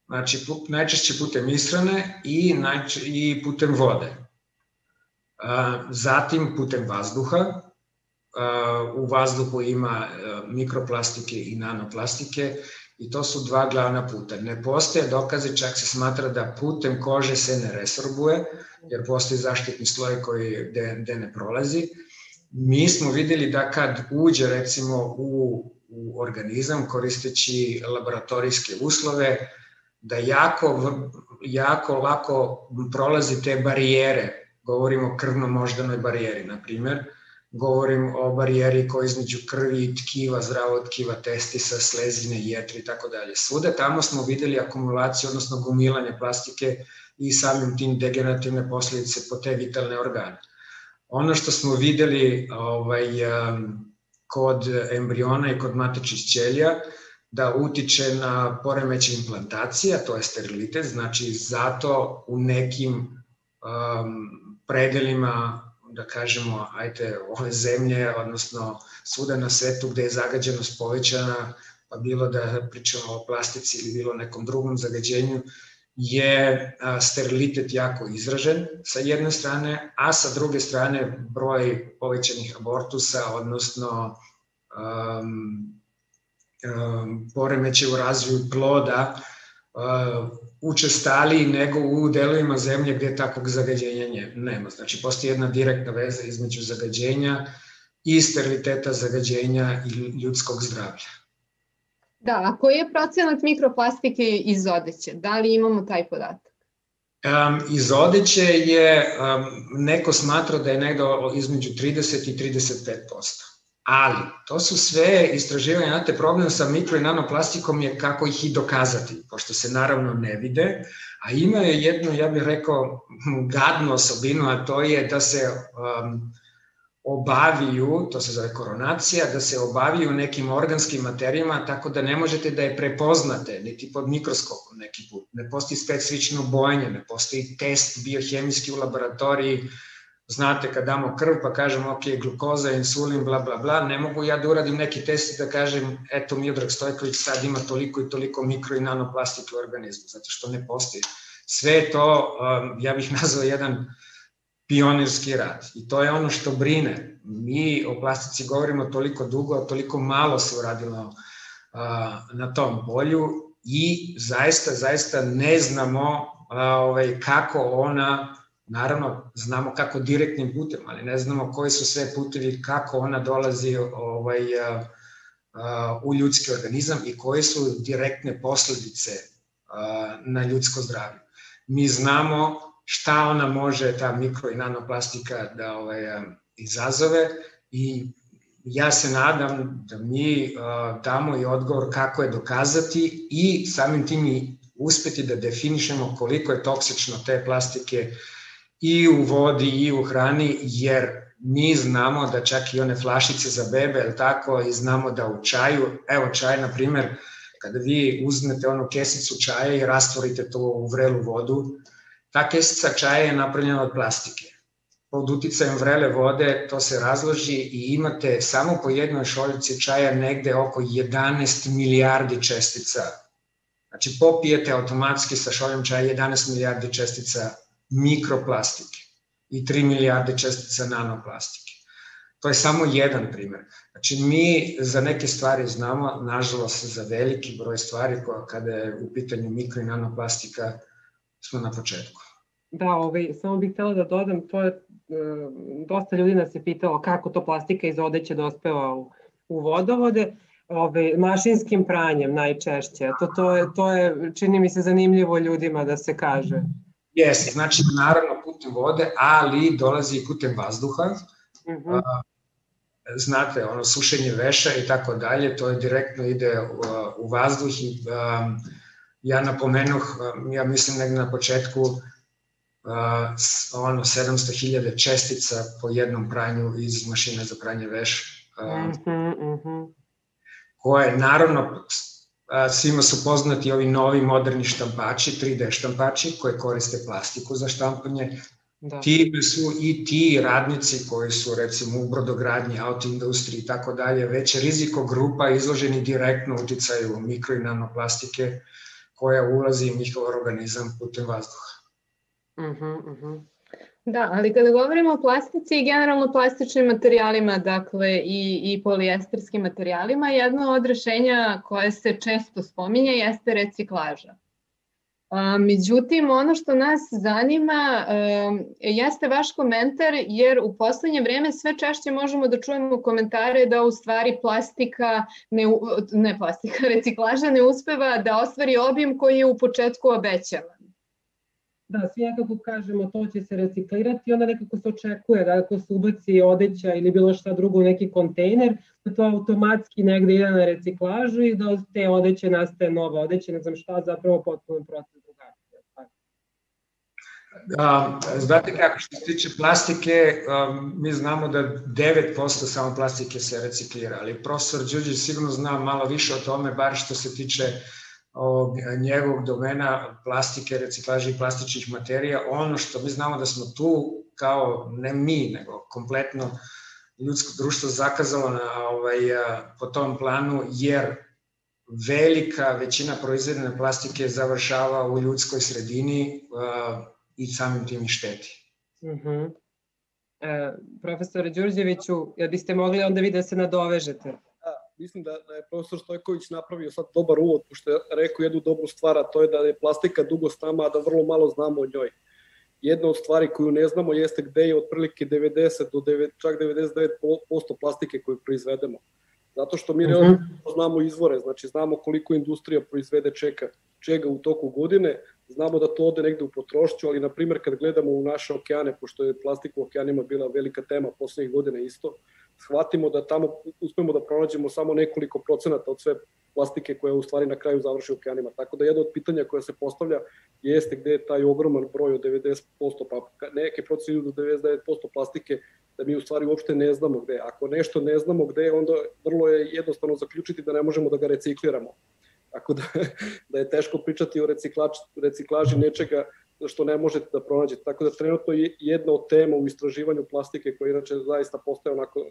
Znači, najčešće putem ishrane i, najče, i putem vode zatim putem vazduha, u vazduhu ima mikroplastike i nanoplastike i to su dva glavna puta. Ne postoje dokaze, čak se smatra da putem kože se ne resorbuje, jer postoji zaštitni sloj koji de, de ne prolazi. Mi smo videli da kad uđe recimo u, u organizam koristeći laboratorijske uslove, da jako, jako lako prolazi te barijere govorim o krvno-moždanoj barijeri, na primer, govorim o barijeri koja između krvi i tkiva, zdravo tkiva, testisa, slezine, jetri i tako dalje. Svuda tamo smo videli akumulaciju, odnosno gomilanje plastike i samim tim degenerativne posledice po te vitalne organe. Ono što smo videli ovaj, kod embriona i kod matičnih ćelija, da utiče na poremeće implantacija, to je sterilitet, znači zato u nekim um, predelima, da kažemo, ajte, ove zemlje, odnosno svuda na svetu gde je zagađenost povećana, pa bilo da pričamo o plastici ili bilo nekom drugom zagađenju, je sterilitet jako izražen sa jedne strane, a sa druge strane broj povećanih abortusa, odnosno um, um, poremeće u razvoju ploda učestaliji nego u delovima zemlje gde takvog zagađenja nema. Znači, postoji jedna direktna veza između zagađenja i steriliteta zagađenja i ljudskog zdravlja. Da, a koji je procenat mikroplastike iz odeće? Da li imamo taj podatak? Um, iz odeće je, um, neko smatra da je negde između 30 i 35%. Ali, to su sve istraživanja, znate, problem sa mikro i nanoplastikom je kako ih i dokazati, pošto se naravno ne vide, a ima je jednu, ja bih rekao, gadnu osobinu, a to je da se um, obaviju, to se zove koronacija, da se obaviju nekim organskim materijama tako da ne možete da je prepoznate, niti pod mikroskopom neki put. Ne postoji specifično bojanje, ne postoji test biohemijski u laboratoriji, znate kad damo krv pa kažemo ok, glukoza, insulin, bla bla bla, ne mogu ja da uradim neki test i da kažem eto Miodrag Stojković sad ima toliko i toliko mikro i nanoplastike u organizmu, zato što ne postoji. Sve to, um, ja bih nazvao jedan pionirski rad i to je ono što brine. Mi o plastici govorimo toliko dugo, a toliko malo se uradilo uh, na tom polju i zaista, zaista ne znamo uh, ovaj, kako ona Naravno, znamo kako direktnim putem, ali ne znamo koji su sve putevi, kako ona dolazi ovaj, a, a, u ljudski organizam i koje su direktne posledice a, na ljudsko zdravlje. Mi znamo šta ona može, ta mikro i nanoplastika, da ovaj, izazove i ja se nadam da mi damo i odgovor kako je dokazati i samim tim i uspeti da definišemo koliko je toksično te plastike i u vodi i u hrani, jer mi znamo da čak i one flašice za bebe, ili tako, i znamo da u čaju, evo čaj, na primer, kada vi uzmete onu kesicu čaja i rastvorite to u vrelu vodu, ta kesica čaja je napravljena od plastike. Pod uticajem vrele vode to se razloži i imate samo po jednoj šoljici čaja negde oko 11 milijardi čestica. Znači popijete automatski sa šoljom čaja 11 milijardi čestica mikroplastike i 3 milijarde čestica nanoplastike. To je samo jedan primer. Znači, mi za neke stvari znamo, nažalost, za veliki broj stvari koja, kada je u pitanju mikro i nanoplastika, smo na početku. Da, ovaj, samo bih htela da dodam, to je, e, dosta ljudi nas je pitalo kako to plastika iz odeće dospeva u, u vodovode, ovaj, mašinskim pranjem najčešće. To, to, je, to je, čini mi se, zanimljivo ljudima da se kaže. Jeste, znači naravno putem vode, ali dolazi i putem vazduha. Mm -hmm. Znate, ono sušenje veša i tako dalje, to je direktno ide u, u vazduh i ja napomenuh, ja mislim negde na početku ono 700.000 čestica po jednom pranju iz mašine za pranje veša. Mm -hmm, mm -hmm. koje naravno svima su poznati ovi novi moderni štampači, 3D štampači koje koriste plastiku za štampanje. Da. Ti su i ti radnici koji su recimo u brodogradnji, auto industriji i tako dalje, već riziko grupa izloženi direktno uticaju mikro i nanoplastike koja ulazi u njihov organizam putem vazduha. Uh -huh, uh -huh. Da, ali kada govorimo o plastici i generalno plastičnim materijalima, dakle i, i polijesterskim materijalima, jedno od rešenja koje se često spominje jeste reciklaža. A, međutim, ono što nas zanima a, jeste vaš komentar, jer u poslednje vreme sve češće možemo da čujemo komentare da u stvari plastika, ne, ne plastika, reciklaža ne uspeva da ostvari obim koji je u početku obećava. Da, svi nekako kažemo to će se reciklirati i onda nekako se očekuje da ako se ubaci odeća ili bilo šta drugo u neki kontejner, da to automatski negde ide na reciklažu i da od te odeće nastaje nova odeća, ne znam šta, zapravo potpuno proces drugačije. Da, znate kako, što se tiče plastike, um, mi znamo da 9% samo plastike se reciklira, ali profesor Đuđić sigurno zna malo više o tome, bar što se tiče njegovog domena plastike, reciklaže i plastičnih materija. Ono što mi znamo da smo tu kao, ne mi, nego kompletno ljudsko društvo zakazalo na, ovaj, po tom planu, jer velika većina proizvedene plastike završava u ljudskoj sredini i samim tim i šteti. Uh mhm. -huh. e, profesore Đurđeviću, jel biste mogli onda vi da se nadovežete? Mislim da, da je profesor Stojković napravio sad dobar uvod, pošto je rekao jednu dobru stvar, a to je da je plastika dugo s nama, a da vrlo malo znamo o njoj. Jedna od stvari koju ne znamo jeste gde je otprilike 90 do 9, čak 99% plastike koju proizvedemo. Zato što mi uh -huh. znamo izvore, znači znamo koliko industrija proizvede čeka, čega u toku godine, znamo da to ode negde u potrošću, ali na primjer kad gledamo u naše okeane, pošto je plastika u okeanima bila velika tema poslednjih godina isto, shvatimo da tamo uspemo da pronađemo samo nekoliko procenata od sve plastike koja u stvari na kraju završi u okeanima. Tako da jedno od pitanja koja se postavlja jeste gde je taj ogroman broj od 90%, pa neke procene do 99% plastike, da mi u stvari uopšte ne znamo gde. Ako nešto ne znamo gde, onda vrlo je jednostavno zaključiti da ne možemo da ga recikliramo. Tako da, da je teško pričati o reciklač, reciklaži nečega što ne možete da pronađete. Tako da trenutno je jedna od tema u istraživanju plastike koja inače zaista postaje onako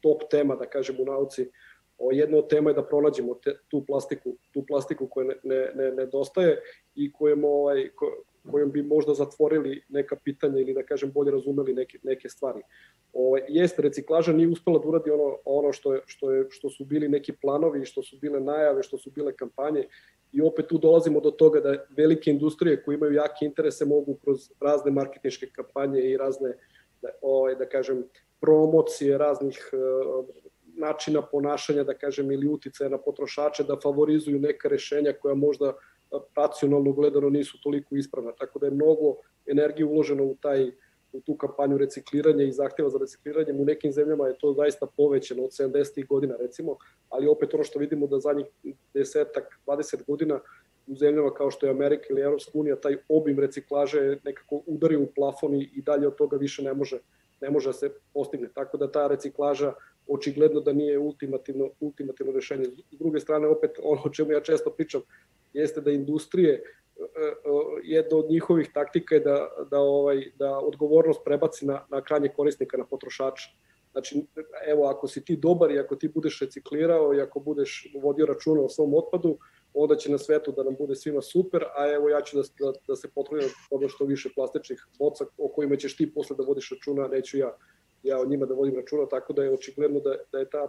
top tema, da kažem, u nauci. O, jedna od tema je da pronađemo te, tu plastiku, tu plastiku koja ne, ne, ne nedostaje i kojem, ovaj, ko, kojom bi možda zatvorili neka pitanja ili da kažem bolje razumeli neke, neke stvari. Ovaj jeste reciklaža nije uspela da uradi ono ono što je što je što su bili neki planovi, što su bile najave, što su bile kampanje i opet tu dolazimo do toga da velike industrije koje imaju jake interese mogu kroz razne marketinške kampanje i razne da, ovaj da kažem promocije raznih uh, načina ponašanja, da kažem, ili uticaja na potrošače, da favorizuju neka rešenja koja možda racionalno gledano nisu toliko ispravna. Tako da je mnogo energije uloženo u taj u tu kampanju recikliranja i zahteva za recikliranjem. U nekim zemljama je to zaista povećano od 70. godina recimo, ali opet ono što vidimo da zadnjih desetak, 20 godina u zemljama kao što je Amerika ili Evropska unija, taj obim reciklaže nekako udario u plafon i dalje od toga više ne može, ne može da se postigne. Tako da ta reciklaža očigledno da nije ultimativno, ultimativno rešenje. S druge strane, opet ono o čemu ja često pričam, jeste da industrije e, e, jedna od njihovih taktika je da, da, ovaj, da odgovornost prebaci na, na krajnje korisnika, na potrošača. Znači, evo, ako si ti dobar i ako ti budeš reciklirao i ako budeš vodio računa o svom otpadu, onda će na svetu da nam bude svima super, a evo ja ću da, da, da se potrudim da što više plastičnih boca o kojima ćeš ti posle da vodiš računa, neću ja, ja o njima da vodim računa, tako da je očigledno da, da je ta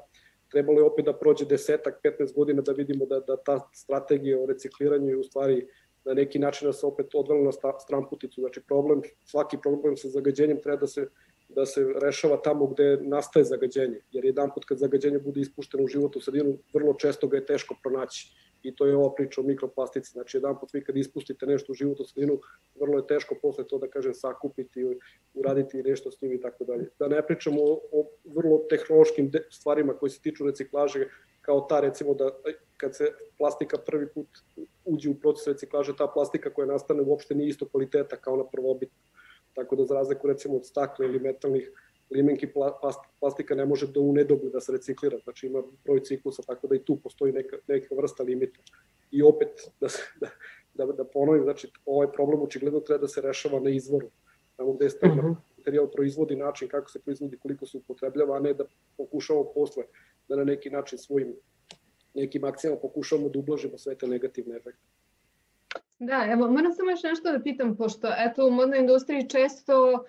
trebalo je opet da prođe desetak, 15 godina da vidimo da, da ta strategija o recikliranju je u stvari na neki način da se opet odvela na stramputicu. Znači problem, svaki problem sa zagađenjem treba da se da se rešava tamo gde nastaje zagađenje, jer jedan put kad zagađenje bude ispušteno u životnu sredinu, vrlo često ga je teško pronaći i to je ova priča o mikroplastici. Znači, jedan put vi kad ispustite nešto u životnu sredinu, vrlo je teško posle to, da kažem, sakupiti, uraditi nešto s njim i tako dalje. Da ne pričamo o, vrlo tehnološkim stvarima koji se tiču reciklaže, kao ta recimo da kad se plastika prvi put uđe u proces reciklaže, ta plastika koja nastane uopšte nije isto kvaliteta kao na prvobitnu. Tako da za razliku recimo od stakla ili metalnih limenki plastika ne može do u nedogled da se reciklira, znači ima broj ciklusa, tako da i tu postoji neka, neka vrsta limita. I opet, da, se, da, da, da ponovim, znači ovaj problem očigledno treba da se rešava na izvoru, tamo gde je uh -huh. materijal proizvodi, način kako se proizvodi, koliko se upotrebljava, a ne da pokušavamo posle da na neki način svojim nekim akcijama pokušavamo da ublažimo sve te negativne efekte. Da, evo, moram samo još nešto da pitam, pošto eto u modnoj industriji često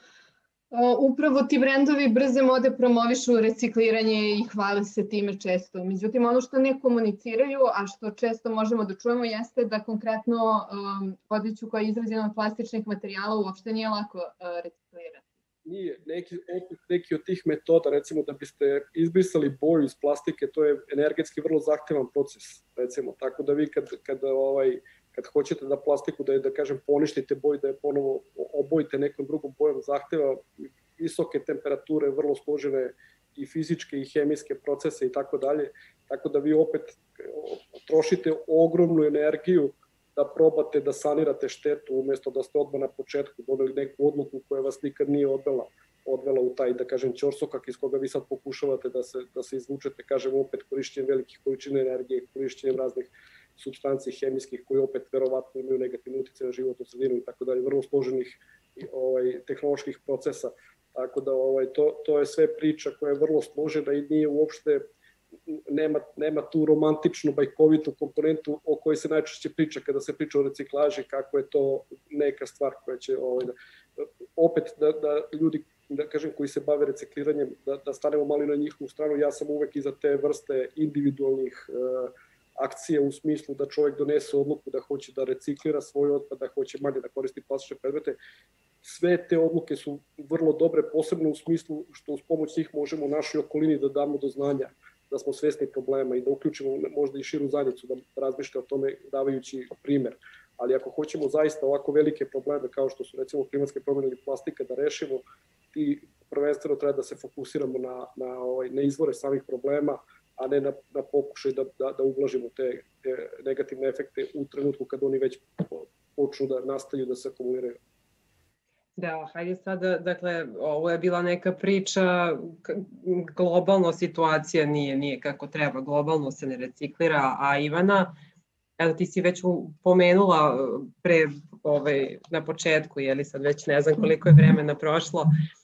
upravo ti brendovi brze mode promovišu recikliranje i hvale se time često. Međutim, ono što ne komuniciraju, a što često možemo da čujemo, jeste da konkretno um, odeću koja je izrađena od plastičnih materijala uopšte nije lako uh, reciklirati. Nije. Neki, neki od tih metoda, recimo da biste izbrisali boju iz plastike, to je energetski vrlo zahtevan proces, recimo. Tako da vi kad, kad ovaj, kad hoćete da plastiku da je, da kažem, poništite boj, da je ponovo obojite nekom drugom bojom zahteva visoke temperature, vrlo složene i fizičke i hemijske procese i tako dalje, tako da vi opet trošite ogromnu energiju da probate da sanirate štetu umesto da ste odmah na početku doneli neku odluku koja vas nikad nije odvela odvela u taj, da kažem, ćorsokak iz koga vi sad pokušavate da se, da se izvučete, kažem, opet korišćenjem velikih količina energije, korišćenjem raznih substanci hemijskih koji opet verovatno imaju negativne utice na životnu sredinu i tako dalje, vrlo složenih ovaj, tehnoloških procesa. Tako da ovaj, to, to je sve priča koja je vrlo složena i nije uopšte nema, nema tu romantičnu, bajkovitu komponentu o kojoj se najčešće priča kada se priča o reciklaži, kako je to neka stvar koja će ovaj, da, opet da, da ljudi da kažem, koji se bave recikliranjem, da, da stanemo malo na njihovu stranu. Ja sam uvek iza te vrste individualnih uh, akcije u smislu da čovjek donese odluku da hoće da reciklira svoj otpad, da hoće manje da koristi plastične predmete. Sve te odluke su vrlo dobre, posebno u smislu što uz pomoć njih možemo u našoj okolini da damo do znanja da smo svesni problema i da uključimo možda i širu zajednicu da razmišlja o tome davajući primer. Ali ako hoćemo zaista ovako velike probleme kao što su recimo klimatske promjene ili plastika da rešimo, ti prvenstveno treba da se fokusiramo na, na, ovaj, na izvore samih problema, a ne na, na pokušaj da, da, da ublažimo te, te negativne efekte u trenutku kad oni već počnu da nastaju da se akumuliraju. Da, hajde sada, dakle, ovo je bila neka priča, globalno situacija nije, nije kako treba, globalno se ne reciklira, a Ivana, evo ti si već pomenula pre, ovaj, na početku, je li sad već ne znam koliko je vremena prošlo, e,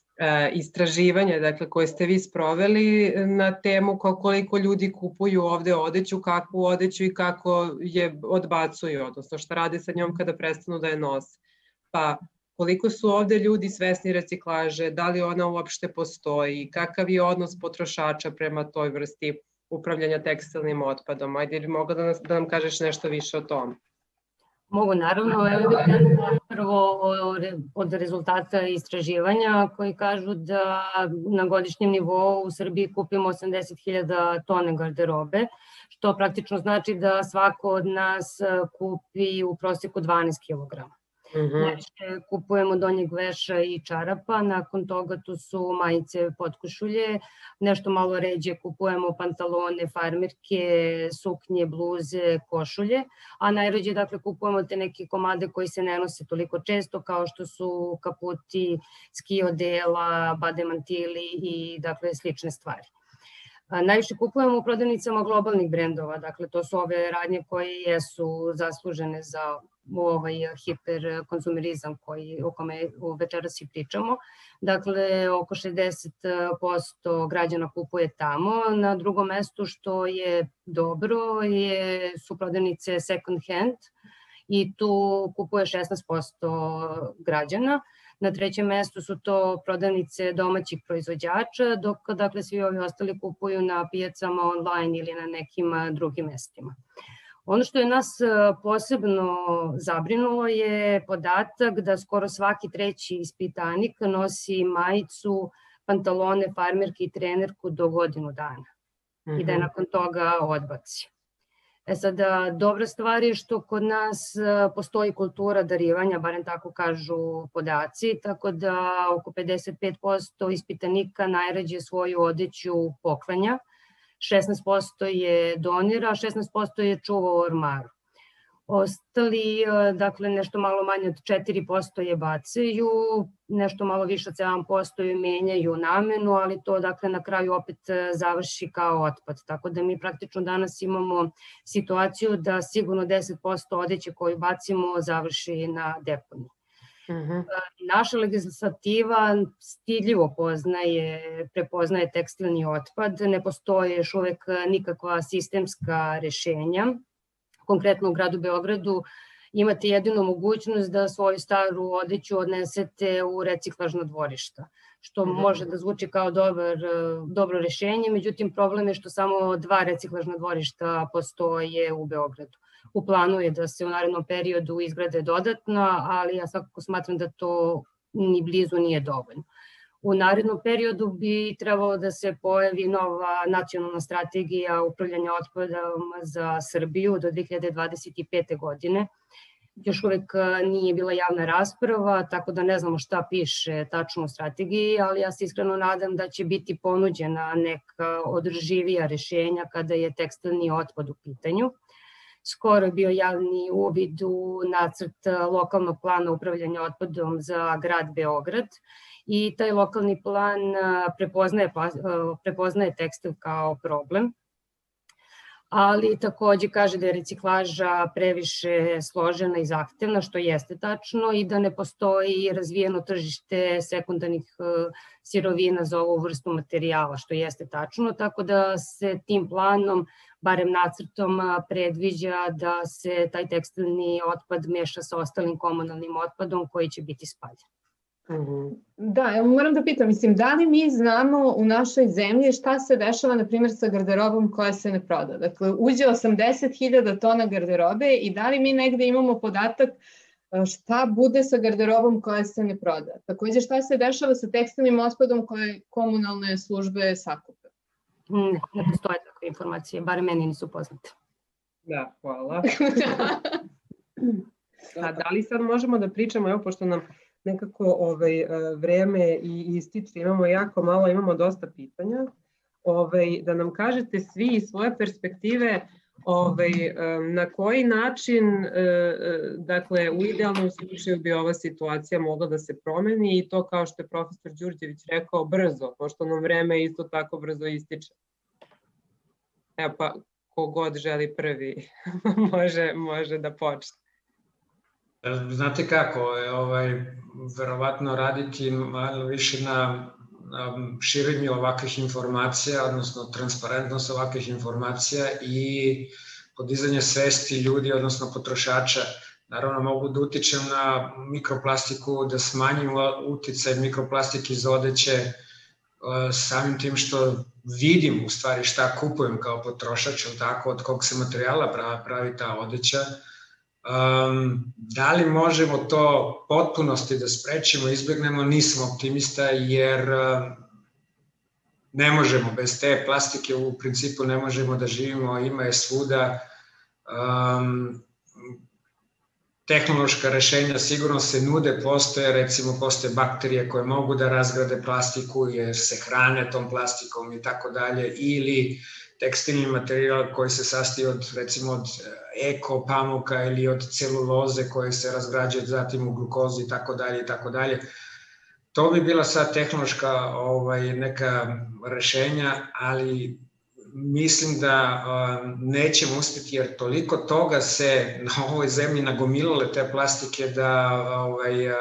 istraživanja dakle, koje ste vi sproveli na temu koliko ljudi kupuju ovde odeću, kakvu odeću i kako je odbacuju, odnosno šta rade sa njom kada prestanu da je nose. Pa koliko su ovde ljudi svesni reciklaže, da li ona uopšte postoji, kakav je odnos potrošača prema toj vrsti upravljanja tekstilnim otpadom. Ajde, li mogu da, nas, da nam kažeš nešto više o tom? Mogu, naravno. Evo prvo od rezultata istraživanja koji kažu da na godišnjem nivou u Srbiji kupimo 80.000 tone garderobe, što praktično znači da svako od nas kupi u proseku 12 Mm-hmm. Znači, kupujemo donjeg veša i čarapa, nakon toga tu su majice potkošulje, nešto malo ređe kupujemo pantalone, farmerke, suknje, bluze, košulje, a najređe dakle kupujemo te neke komade koji se ne nose toliko često kao što su kaputi, ski odela, bademantili i dakle slične stvari. Najviše kupujemo u prodavnicama globalnih brendova, dakle to su ove radnje koje jesu zaslužene za ovaj hiperkonzumerizam koji, o kome večeras i pričamo. Dakle, oko 60% građana kupuje tamo. Na drugom mestu što je dobro je, su prodavnice second hand i tu kupuje 16% građana. Na trećem mestu su to prodavnice domaćih proizvođača, dok dakle, svi ovi ostali kupuju na pijacama online ili na nekim drugim mestima. Ono što je nas e, posebno zabrinulo je podatak da skoro svaki treći ispitanik nosi majicu, pantalone, farmerke i trenerku do godinu dana mm -hmm. i da je mhm. nakon toga odbaci. E sada, dobra stvar je što kod nas e, postoji kultura darivanja, barem tako kažu podaci, tako da oko 55% ispitanika najrađe svoju odeću poklanja, 16% je donira, a 16% je čuva u ormaru. Ostali, e, dakle, nešto malo manje od 4% je bacaju, nešto malo više od 7% je menjaju namenu, ali to, dakle, na kraju opet e, završi kao otpad. Tako da mi praktično danas imamo situaciju da sigurno 10% odeće koju bacimo završi na deponiji. -hmm. Naša legislativa stidljivo poznaje, prepoznaje tekstilni otpad, ne postoje još uvek nikakva sistemska rešenja. Konkretno u gradu Beogradu imate jedinu mogućnost da svoju staru odeću odnesete u reciklažno dvorišta, što mm -hmm. može da zvuči kao dobar, dobro rešenje, međutim problem je što samo dva reciklažna dvorišta postoje u Beogradu u planu je da se u narednom periodu izgrade dodatno, ali ja svakako smatram da to ni blizu nije dovoljno. U narednom periodu bi trebalo da se pojavi nova nacionalna strategija upravljanja otpadom za Srbiju do 2025. godine. Još uvek nije bila javna rasprava, tako da ne znamo šta piše tačno u strategiji, ali ja se iskreno nadam da će biti ponuđena neka održivija rešenja kada je tekstilni otpad u pitanju skoro bio javni uvid u nacrt lokalnog plana upravljanja otpadom za grad Beograd i taj lokalni plan prepoznaje, prepoznaje tekstil kao problem. ali takođe kaže da je reciklaža previše složena i zahtevna, što jeste tačno, i da ne postoji razvijeno tržište sekundarnih e, sirovina za ovu vrstu materijala, što jeste tačno, tako da se tim planom, barem nacrtom, predviđa da se taj tekstilni otpad meša sa ostalim komunalnim otpadom koji će biti spaljen. Mhm. Da, evo moram da pitam, mislim, da li mi znamo u našoj zemlji šta se dešava, na primjer, sa garderobom koja se ne proda? Dakle, uđe 80.000 tona garderobe i da li mi negde imamo podatak šta bude sa garderobom koja se ne proda? Takođe, šta se dešava sa tekstilnim otpadom koje komunalne službe sakupe? Ne, ne postoje takve informacije, bare meni nisu poznate. Da, hvala. A da li sad možemo da pričamo, evo, pošto nam nekako ovaj, e, vreme i ističe, imamo jako malo, imamo dosta pitanja, ovaj, da nam kažete svi iz svoje perspektive ovaj, e, na koji način, e, dakle, u idealnom slučaju bi ova situacija mogla da se promeni i to kao što je profesor Đurđević rekao, brzo, pošto nam vreme isto tako brzo ističe. Evo pa, kogod želi prvi može, može da počne. Znate kako, ovaj, verovatno raditi malo više na, na širenju ovakvih informacija, odnosno transparentnost ovakvih informacija i podizanje svesti ljudi, odnosno potrošača. Naravno, mogu da utičem na mikroplastiku, da smanjim uticaj mikroplastike iz odeće, e, samim tim što vidim u stvari šta kupujem kao potrošač, tako, od kog se materijala pravi ta odeća, Um, da li možemo to potpunosti da sprečimo, izbjegnemo, nisam optimista jer um, ne možemo bez te plastike u principu ne možemo da živimo, ima je svuda. Um, tehnološka rešenja sigurno se nude, postoje, recimo postoje bakterije koje mogu da razgrade plastiku jer se hrane tom plastikom i tako dalje, ili tekstilni materijal koji se sastoji od recimo od e, eko pamuka ili od celuloze koje se razgrađuje zatim u glukozu i tako dalje i tako dalje. To bi bila sad tehnološka ovaj, neka rešenja, ali mislim da uh, nećemo uspeti jer toliko toga se na ovoj zemlji nagomilale te plastike da ovaj, uh,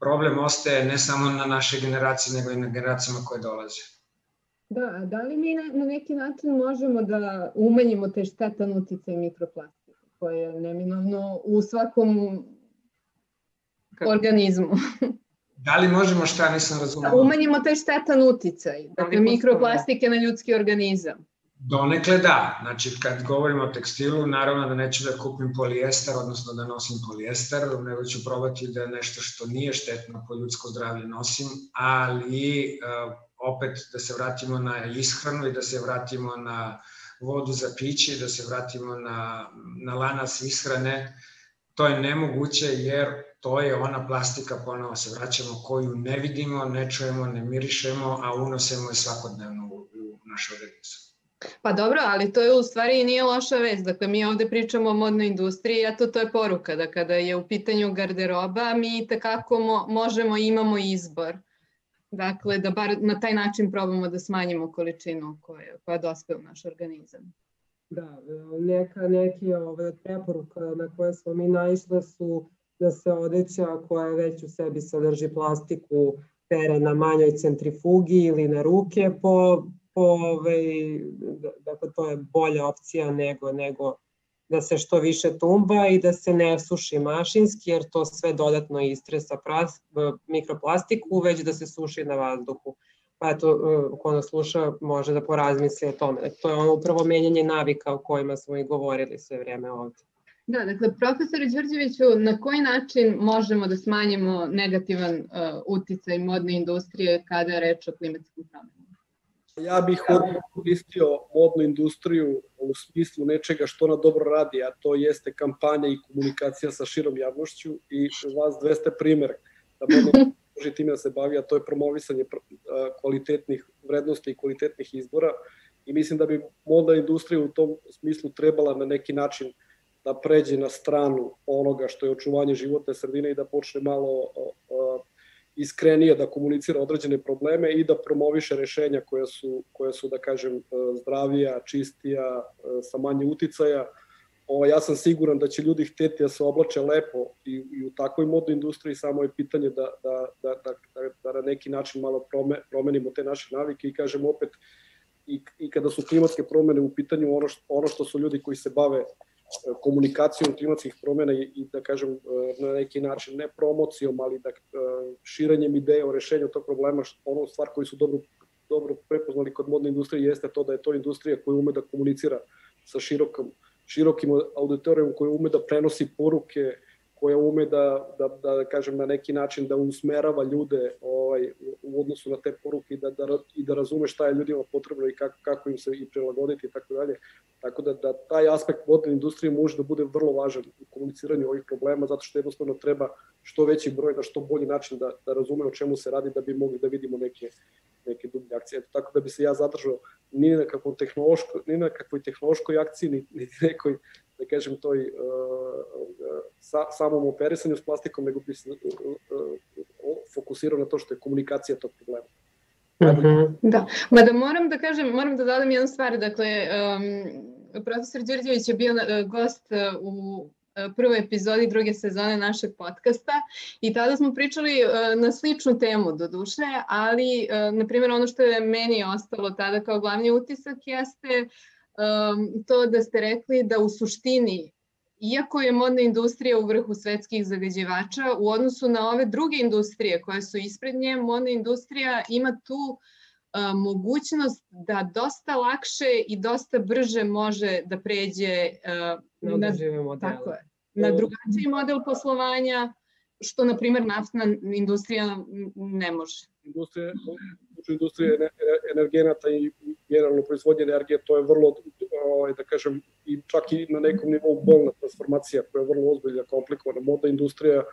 problem ostaje ne samo na našoj generaciji nego i na generacijama koje dolaze. Da, da li mi na, na neki način možemo da umanjimo te štetan uticaj mikroplastike koje je neminovno u svakom Kako? organizmu? Da li možemo šta, nisam razumela? Da umanjimo taj štetan uticaj, dakle mikroplastike na ljudski organizam. Donekle da, znači kad govorimo o tekstilu, naravno da neću da kupim polijester, odnosno da nosim polijester, nego ću probati da nešto što nije štetno po ljudsko zdravlje nosim, ali opet da se vratimo na ishranu i da se vratimo na vodu za piće i da se vratimo na, na lanac ishrane, to je nemoguće jer to je ona plastika, ponovo se vraćamo, koju ne vidimo, ne čujemo, ne mirišemo, a unosimo je svakodnevno u, u naš organizam. Pa dobro, ali to je u stvari i nije loša vest. Dakle, mi ovde pričamo o modnoj industriji, a to, to je poruka da kada je u pitanju garderoba, mi takako mo, možemo i imamo izbor. Dakle, da bar na taj način probamo da smanjimo količinu koja, koja dospe u naš organizam. Da, neka, neki ove, preporuka na koje smo mi naišli su da se odeća koja već u sebi sadrži plastiku pere na manjoj centrifugi ili na ruke po, po ove, dakle to je bolja opcija nego, nego da se što više tumba i da se ne suši mašinski, jer to sve dodatno istresa pras, mikroplastiku, već da se suši na vazduhu. Pa eto, e, ko nas sluša može da porazmisli o tome. To je ono upravo menjanje navika o kojima smo i govorili sve vreme ovde. Da, dakle, profesor Đurđeviću, na koji način možemo da smanjimo negativan uh, uticaj modne industrije kada je reč o klimatskim promenama? Ja bih koristio modnu industriju u smislu nečega što ona dobro radi, a to jeste kampanja i komunikacija sa širom javnošću i vas 200 primer. Da modna može time da se bavi, a to je promovisanje kvalitetnih vrednosti i kvalitetnih izbora i mislim da bi modna industrija u tom smislu trebala na neki način da pređe na stranu onoga što je očuvanje životne sredine i da počne malo iskrenije da komunicira određene probleme i da promoviše rešenja koja su, koja su da kažem, zdravija, čistija, sa manje uticaja. Ovo, ja sam siguran da će ljudi hteti da se oblače lepo i, i u takvoj modnoj industriji, samo je pitanje da, da, da, da, da, da na neki način malo promenimo te naše navike i kažem opet, i, i kada su klimatske promene u pitanju ono što, ono što su ljudi koji se bave komunikacijom klimatskih promena i, i da kažem e, na neki način ne promocijom, ali da e, širenjem ideje o rešenju tog problema, ono stvar koju su dobro, dobro prepoznali kod modne industrije jeste to da je to industrija koja ume da komunicira sa širokom, širokim auditorijom, koja ume da prenosi poruke, koja ume da, da, da kažem, na neki način da usmerava ljude ovaj, u odnosu na te poruke i da, da, i da razume šta je ljudima potrebno i kako, kako im se i prilagoditi i tako dalje. Tako da, da taj aspekt vodne industrije može da bude vrlo važan u komuniciranju ovih problema, zato što jednostavno treba što veći broj na što bolji način da, da razume o čemu se radi, da bi mogli da vidimo neke, neke dublje akcije. Eto, tako da bi se ja zadržao ni na kakvoj tehnološkoj, ni na kakvoj tehnološkoj akciji, ni, ni nekoj da kažem, toj uh, sa, samom operisanju s plastikom, nego bi se uh, uh, fokusirao na to što je komunikacija tog problema. Mm -hmm. Da, mada moram da kažem, moram da dodam jednu stvar, dakle, um, profesor Đurđević je bio uh, gost uh, u prvoj epizodi druge sezone našeg podcasta i tada smo pričali uh, na sličnu temu do duše, ali uh, na primjer ono što je meni ostalo tada kao glavni utisak jeste um, to da ste rekli da u suštini iako je modna industrija u vrhu svetskih zagađivača, u odnosu na ove druge industrije koje su ispred nje, modna industrija ima tu uh, mogućnost da dosta lakše i dosta brže može da pređe uh, na, na, tako je, na drugačiji model poslovanja, što, na primjer, naftna industrija ne može. Industrija, industrija energenata i generalno proizvodnje energije, to je vrlo, ovaj, da kažem, i čak i na nekom nivou bolna transformacija koja je vrlo ozbiljna, komplikovana. Moda industrija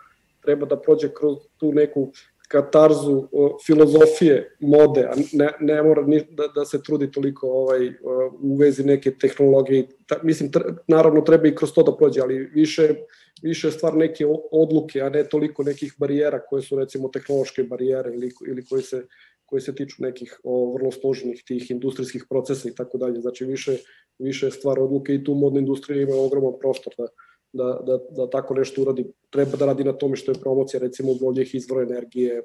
treba da prođe kroz tu neku katarzu filozofije mode, a ne, ne mora ni da, da se trudi toliko ovaj, u vezi neke tehnologije. Ta, mislim, tr, naravno treba i kroz to da prođe, ali više, više stvar neke odluke, a ne toliko nekih barijera koje su recimo tehnološke barijere ili, ili koje se koje se tiču nekih o, vrlo složenih tih industrijskih procesa i tako dalje. Znači više, više je stvar odluke i tu modna industrija ima ogroman prostor da, da, da, da tako nešto uradi. Treba da radi na tome što je promocija recimo obnovljivih izvora energije.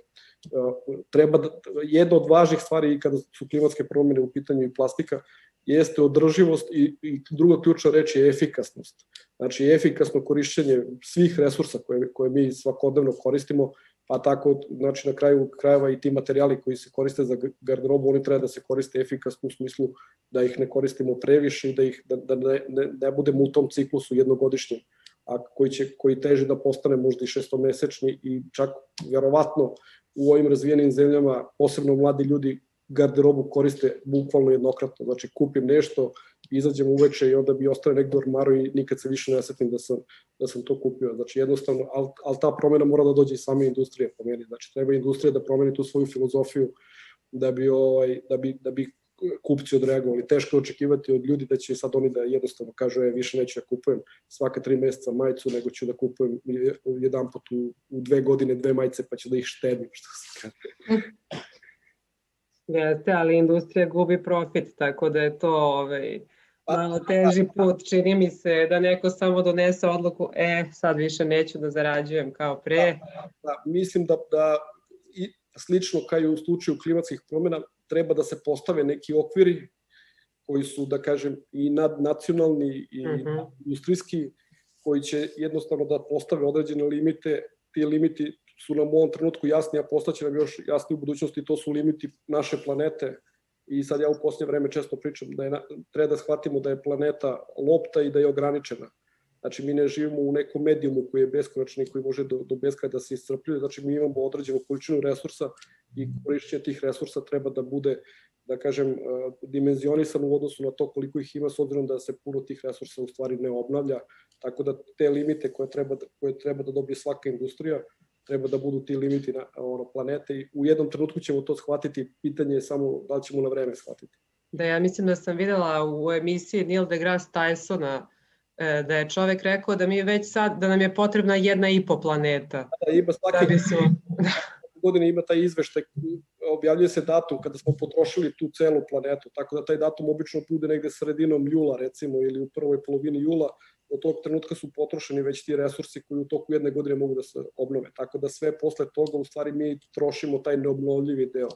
Treba da, jedna od važnih stvari kada su klimatske promene u pitanju i plastika jeste održivost i, i druga ključna reč je efikasnost. Znači efikasno korišćenje svih resursa koje, koje mi svakodnevno koristimo pa tako, znači na kraju krajeva i ti materijali koji se koriste za garderobu, oni treba da se koriste efikasno u smislu da ih ne koristimo previše i da, ih, da, da ne, ne, ne budemo u tom ciklusu jednogodišnjem, a koji, će, koji teže da postane možda i šestomesečni i čak verovatno u ovim razvijenim zemljama, posebno mladi ljudi garderobu koriste bukvalno jednokratno, znači kupim nešto, izađem uveče i onda bi ostao negde u ormaru i nikad se više ne setim da sam, da sam to kupio. Znači jednostavno, ali al ta promena mora da dođe iz same industrije po meni. Znači treba industrija da promeni tu svoju filozofiju da bi, ovaj, da bi, da bi kupci odreagovali. Teško je očekivati od ljudi da će sad oni da jednostavno kažu, e, više neću da kupujem svaka tri meseca majicu, nego ću da kupujem jedan put u, u dve godine dve majice, pa ću da ih štedim, što se kaže. Jeste, ali industrija gubi profit, tako da je to ovaj, Pa, malo teži put, čini mi se da neko samo donese odluku, e, sad više neću da zarađujem kao pre. Da, da, mislim da, da i slično kao i u slučaju klimatskih promjena, treba da se postave neki okviri koji su, da kažem, i nadnacionalni i uh mhm. -huh. industrijski, koji će jednostavno da postave određene limite, ti limiti su nam u ovom trenutku jasni, a postaće nam još jasni u budućnosti, to su limiti naše planete, i sad ja u posljednje vreme često pričam da je, treba da shvatimo da je planeta lopta i da je ograničena. Znači, mi ne živimo u nekom medijumu koji je beskonačni i koji može do, do beskraja da se iscrpljuje. Znači, mi imamo određenu količinu resursa i korišćenje tih resursa treba da bude, da kažem, uh, dimenzionisan u odnosu na to koliko ih ima, s obzirom da se puno tih resursa u stvari ne obnavlja. Tako da te limite koje treba da, koje treba da dobije svaka industrija, treba da budu ti limiti na ono, planete i u jednom trenutku ćemo to shvatiti, pitanje je samo da li ćemo na vreme shvatiti. Da, ja mislim da sam videla u emisiji Neil deGrasse Tysona e, da je čovek rekao da mi već sad, da nam je potrebna jedna i po planeta. Da, ima svaki, da bismo... godine ima taj izveštaj, objavljuje se datum kada smo potrošili tu celu planetu, tako da taj datum obično bude negde sredinom jula recimo ili u prvoj polovini jula, od tog trenutka su potrošeni već ti resursi koji u toku jedne godine mogu da se obnove. Tako da sve posle toga u stvari mi trošimo taj neobnovljivi deo.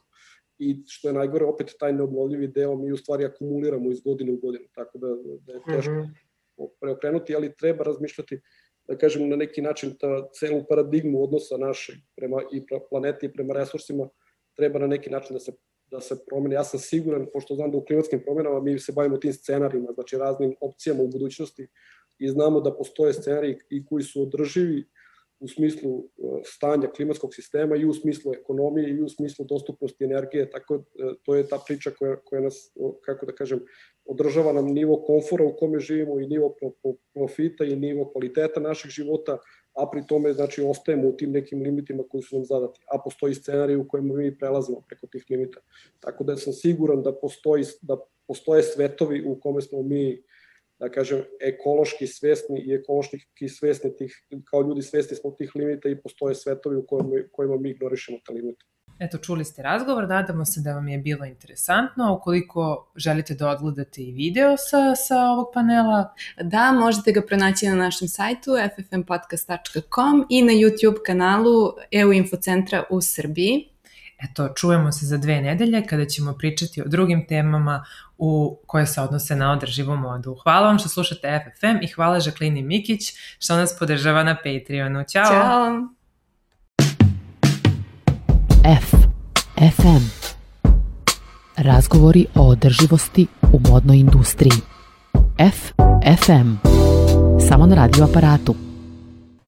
I što je najgore, opet taj neobnovljivi deo mi u stvari akumuliramo iz godine u godinu. Tako da, da je teško mm -hmm. preokrenuti, ali treba razmišljati da kažem, na neki način ta celu paradigmu odnosa naše prema i planeti i prema resursima treba na neki način da se da se promene. Ja sam siguran, pošto znam da u klimatskim promenama mi se bavimo tim scenarima, znači raznim opcijama u budućnosti i znamo da postoje scenariji i koji su održivi u smislu e, stanja klimatskog sistema i u smislu ekonomije i u smislu dostupnosti energije, tako e, to je ta priča koja, koja nas, kako da kažem, održava nam nivo komfora u kome živimo i nivo profita i nivo kvaliteta naših života, a pri tome znači ostajemo u tim nekim limitima koji su nam zadati, a postoji scenarij u kojem mi prelazimo preko tih limita. Tako da sam siguran da postoji da postoje svetovi u kome smo mi da kažem, ekološki svesni i ekološki svesni tih, kao ljudi svesni smo tih limita i postoje svetovi u kojima, kojima mi ignorišemo te limite. Eto, čuli ste razgovor, nadamo se da vam je bilo interesantno. Ukoliko želite da odgledate i video sa, sa ovog panela... Da, možete ga pronaći na našem sajtu ffmpodcast.com i na YouTube kanalu EU Infocentra u Srbiji. Eto, čujemo se za dve nedelje kada ćemo pričati o drugim temama u koje se odnose na održivu modu. Hvala vam što slušate FFM i hvala Žaklini Mikić što nas podržava na Patreonu. Ćao! Ćao! F. FM. Razgovori o održivosti u modnoj industriji. F. FM. Samo na radio aparatu.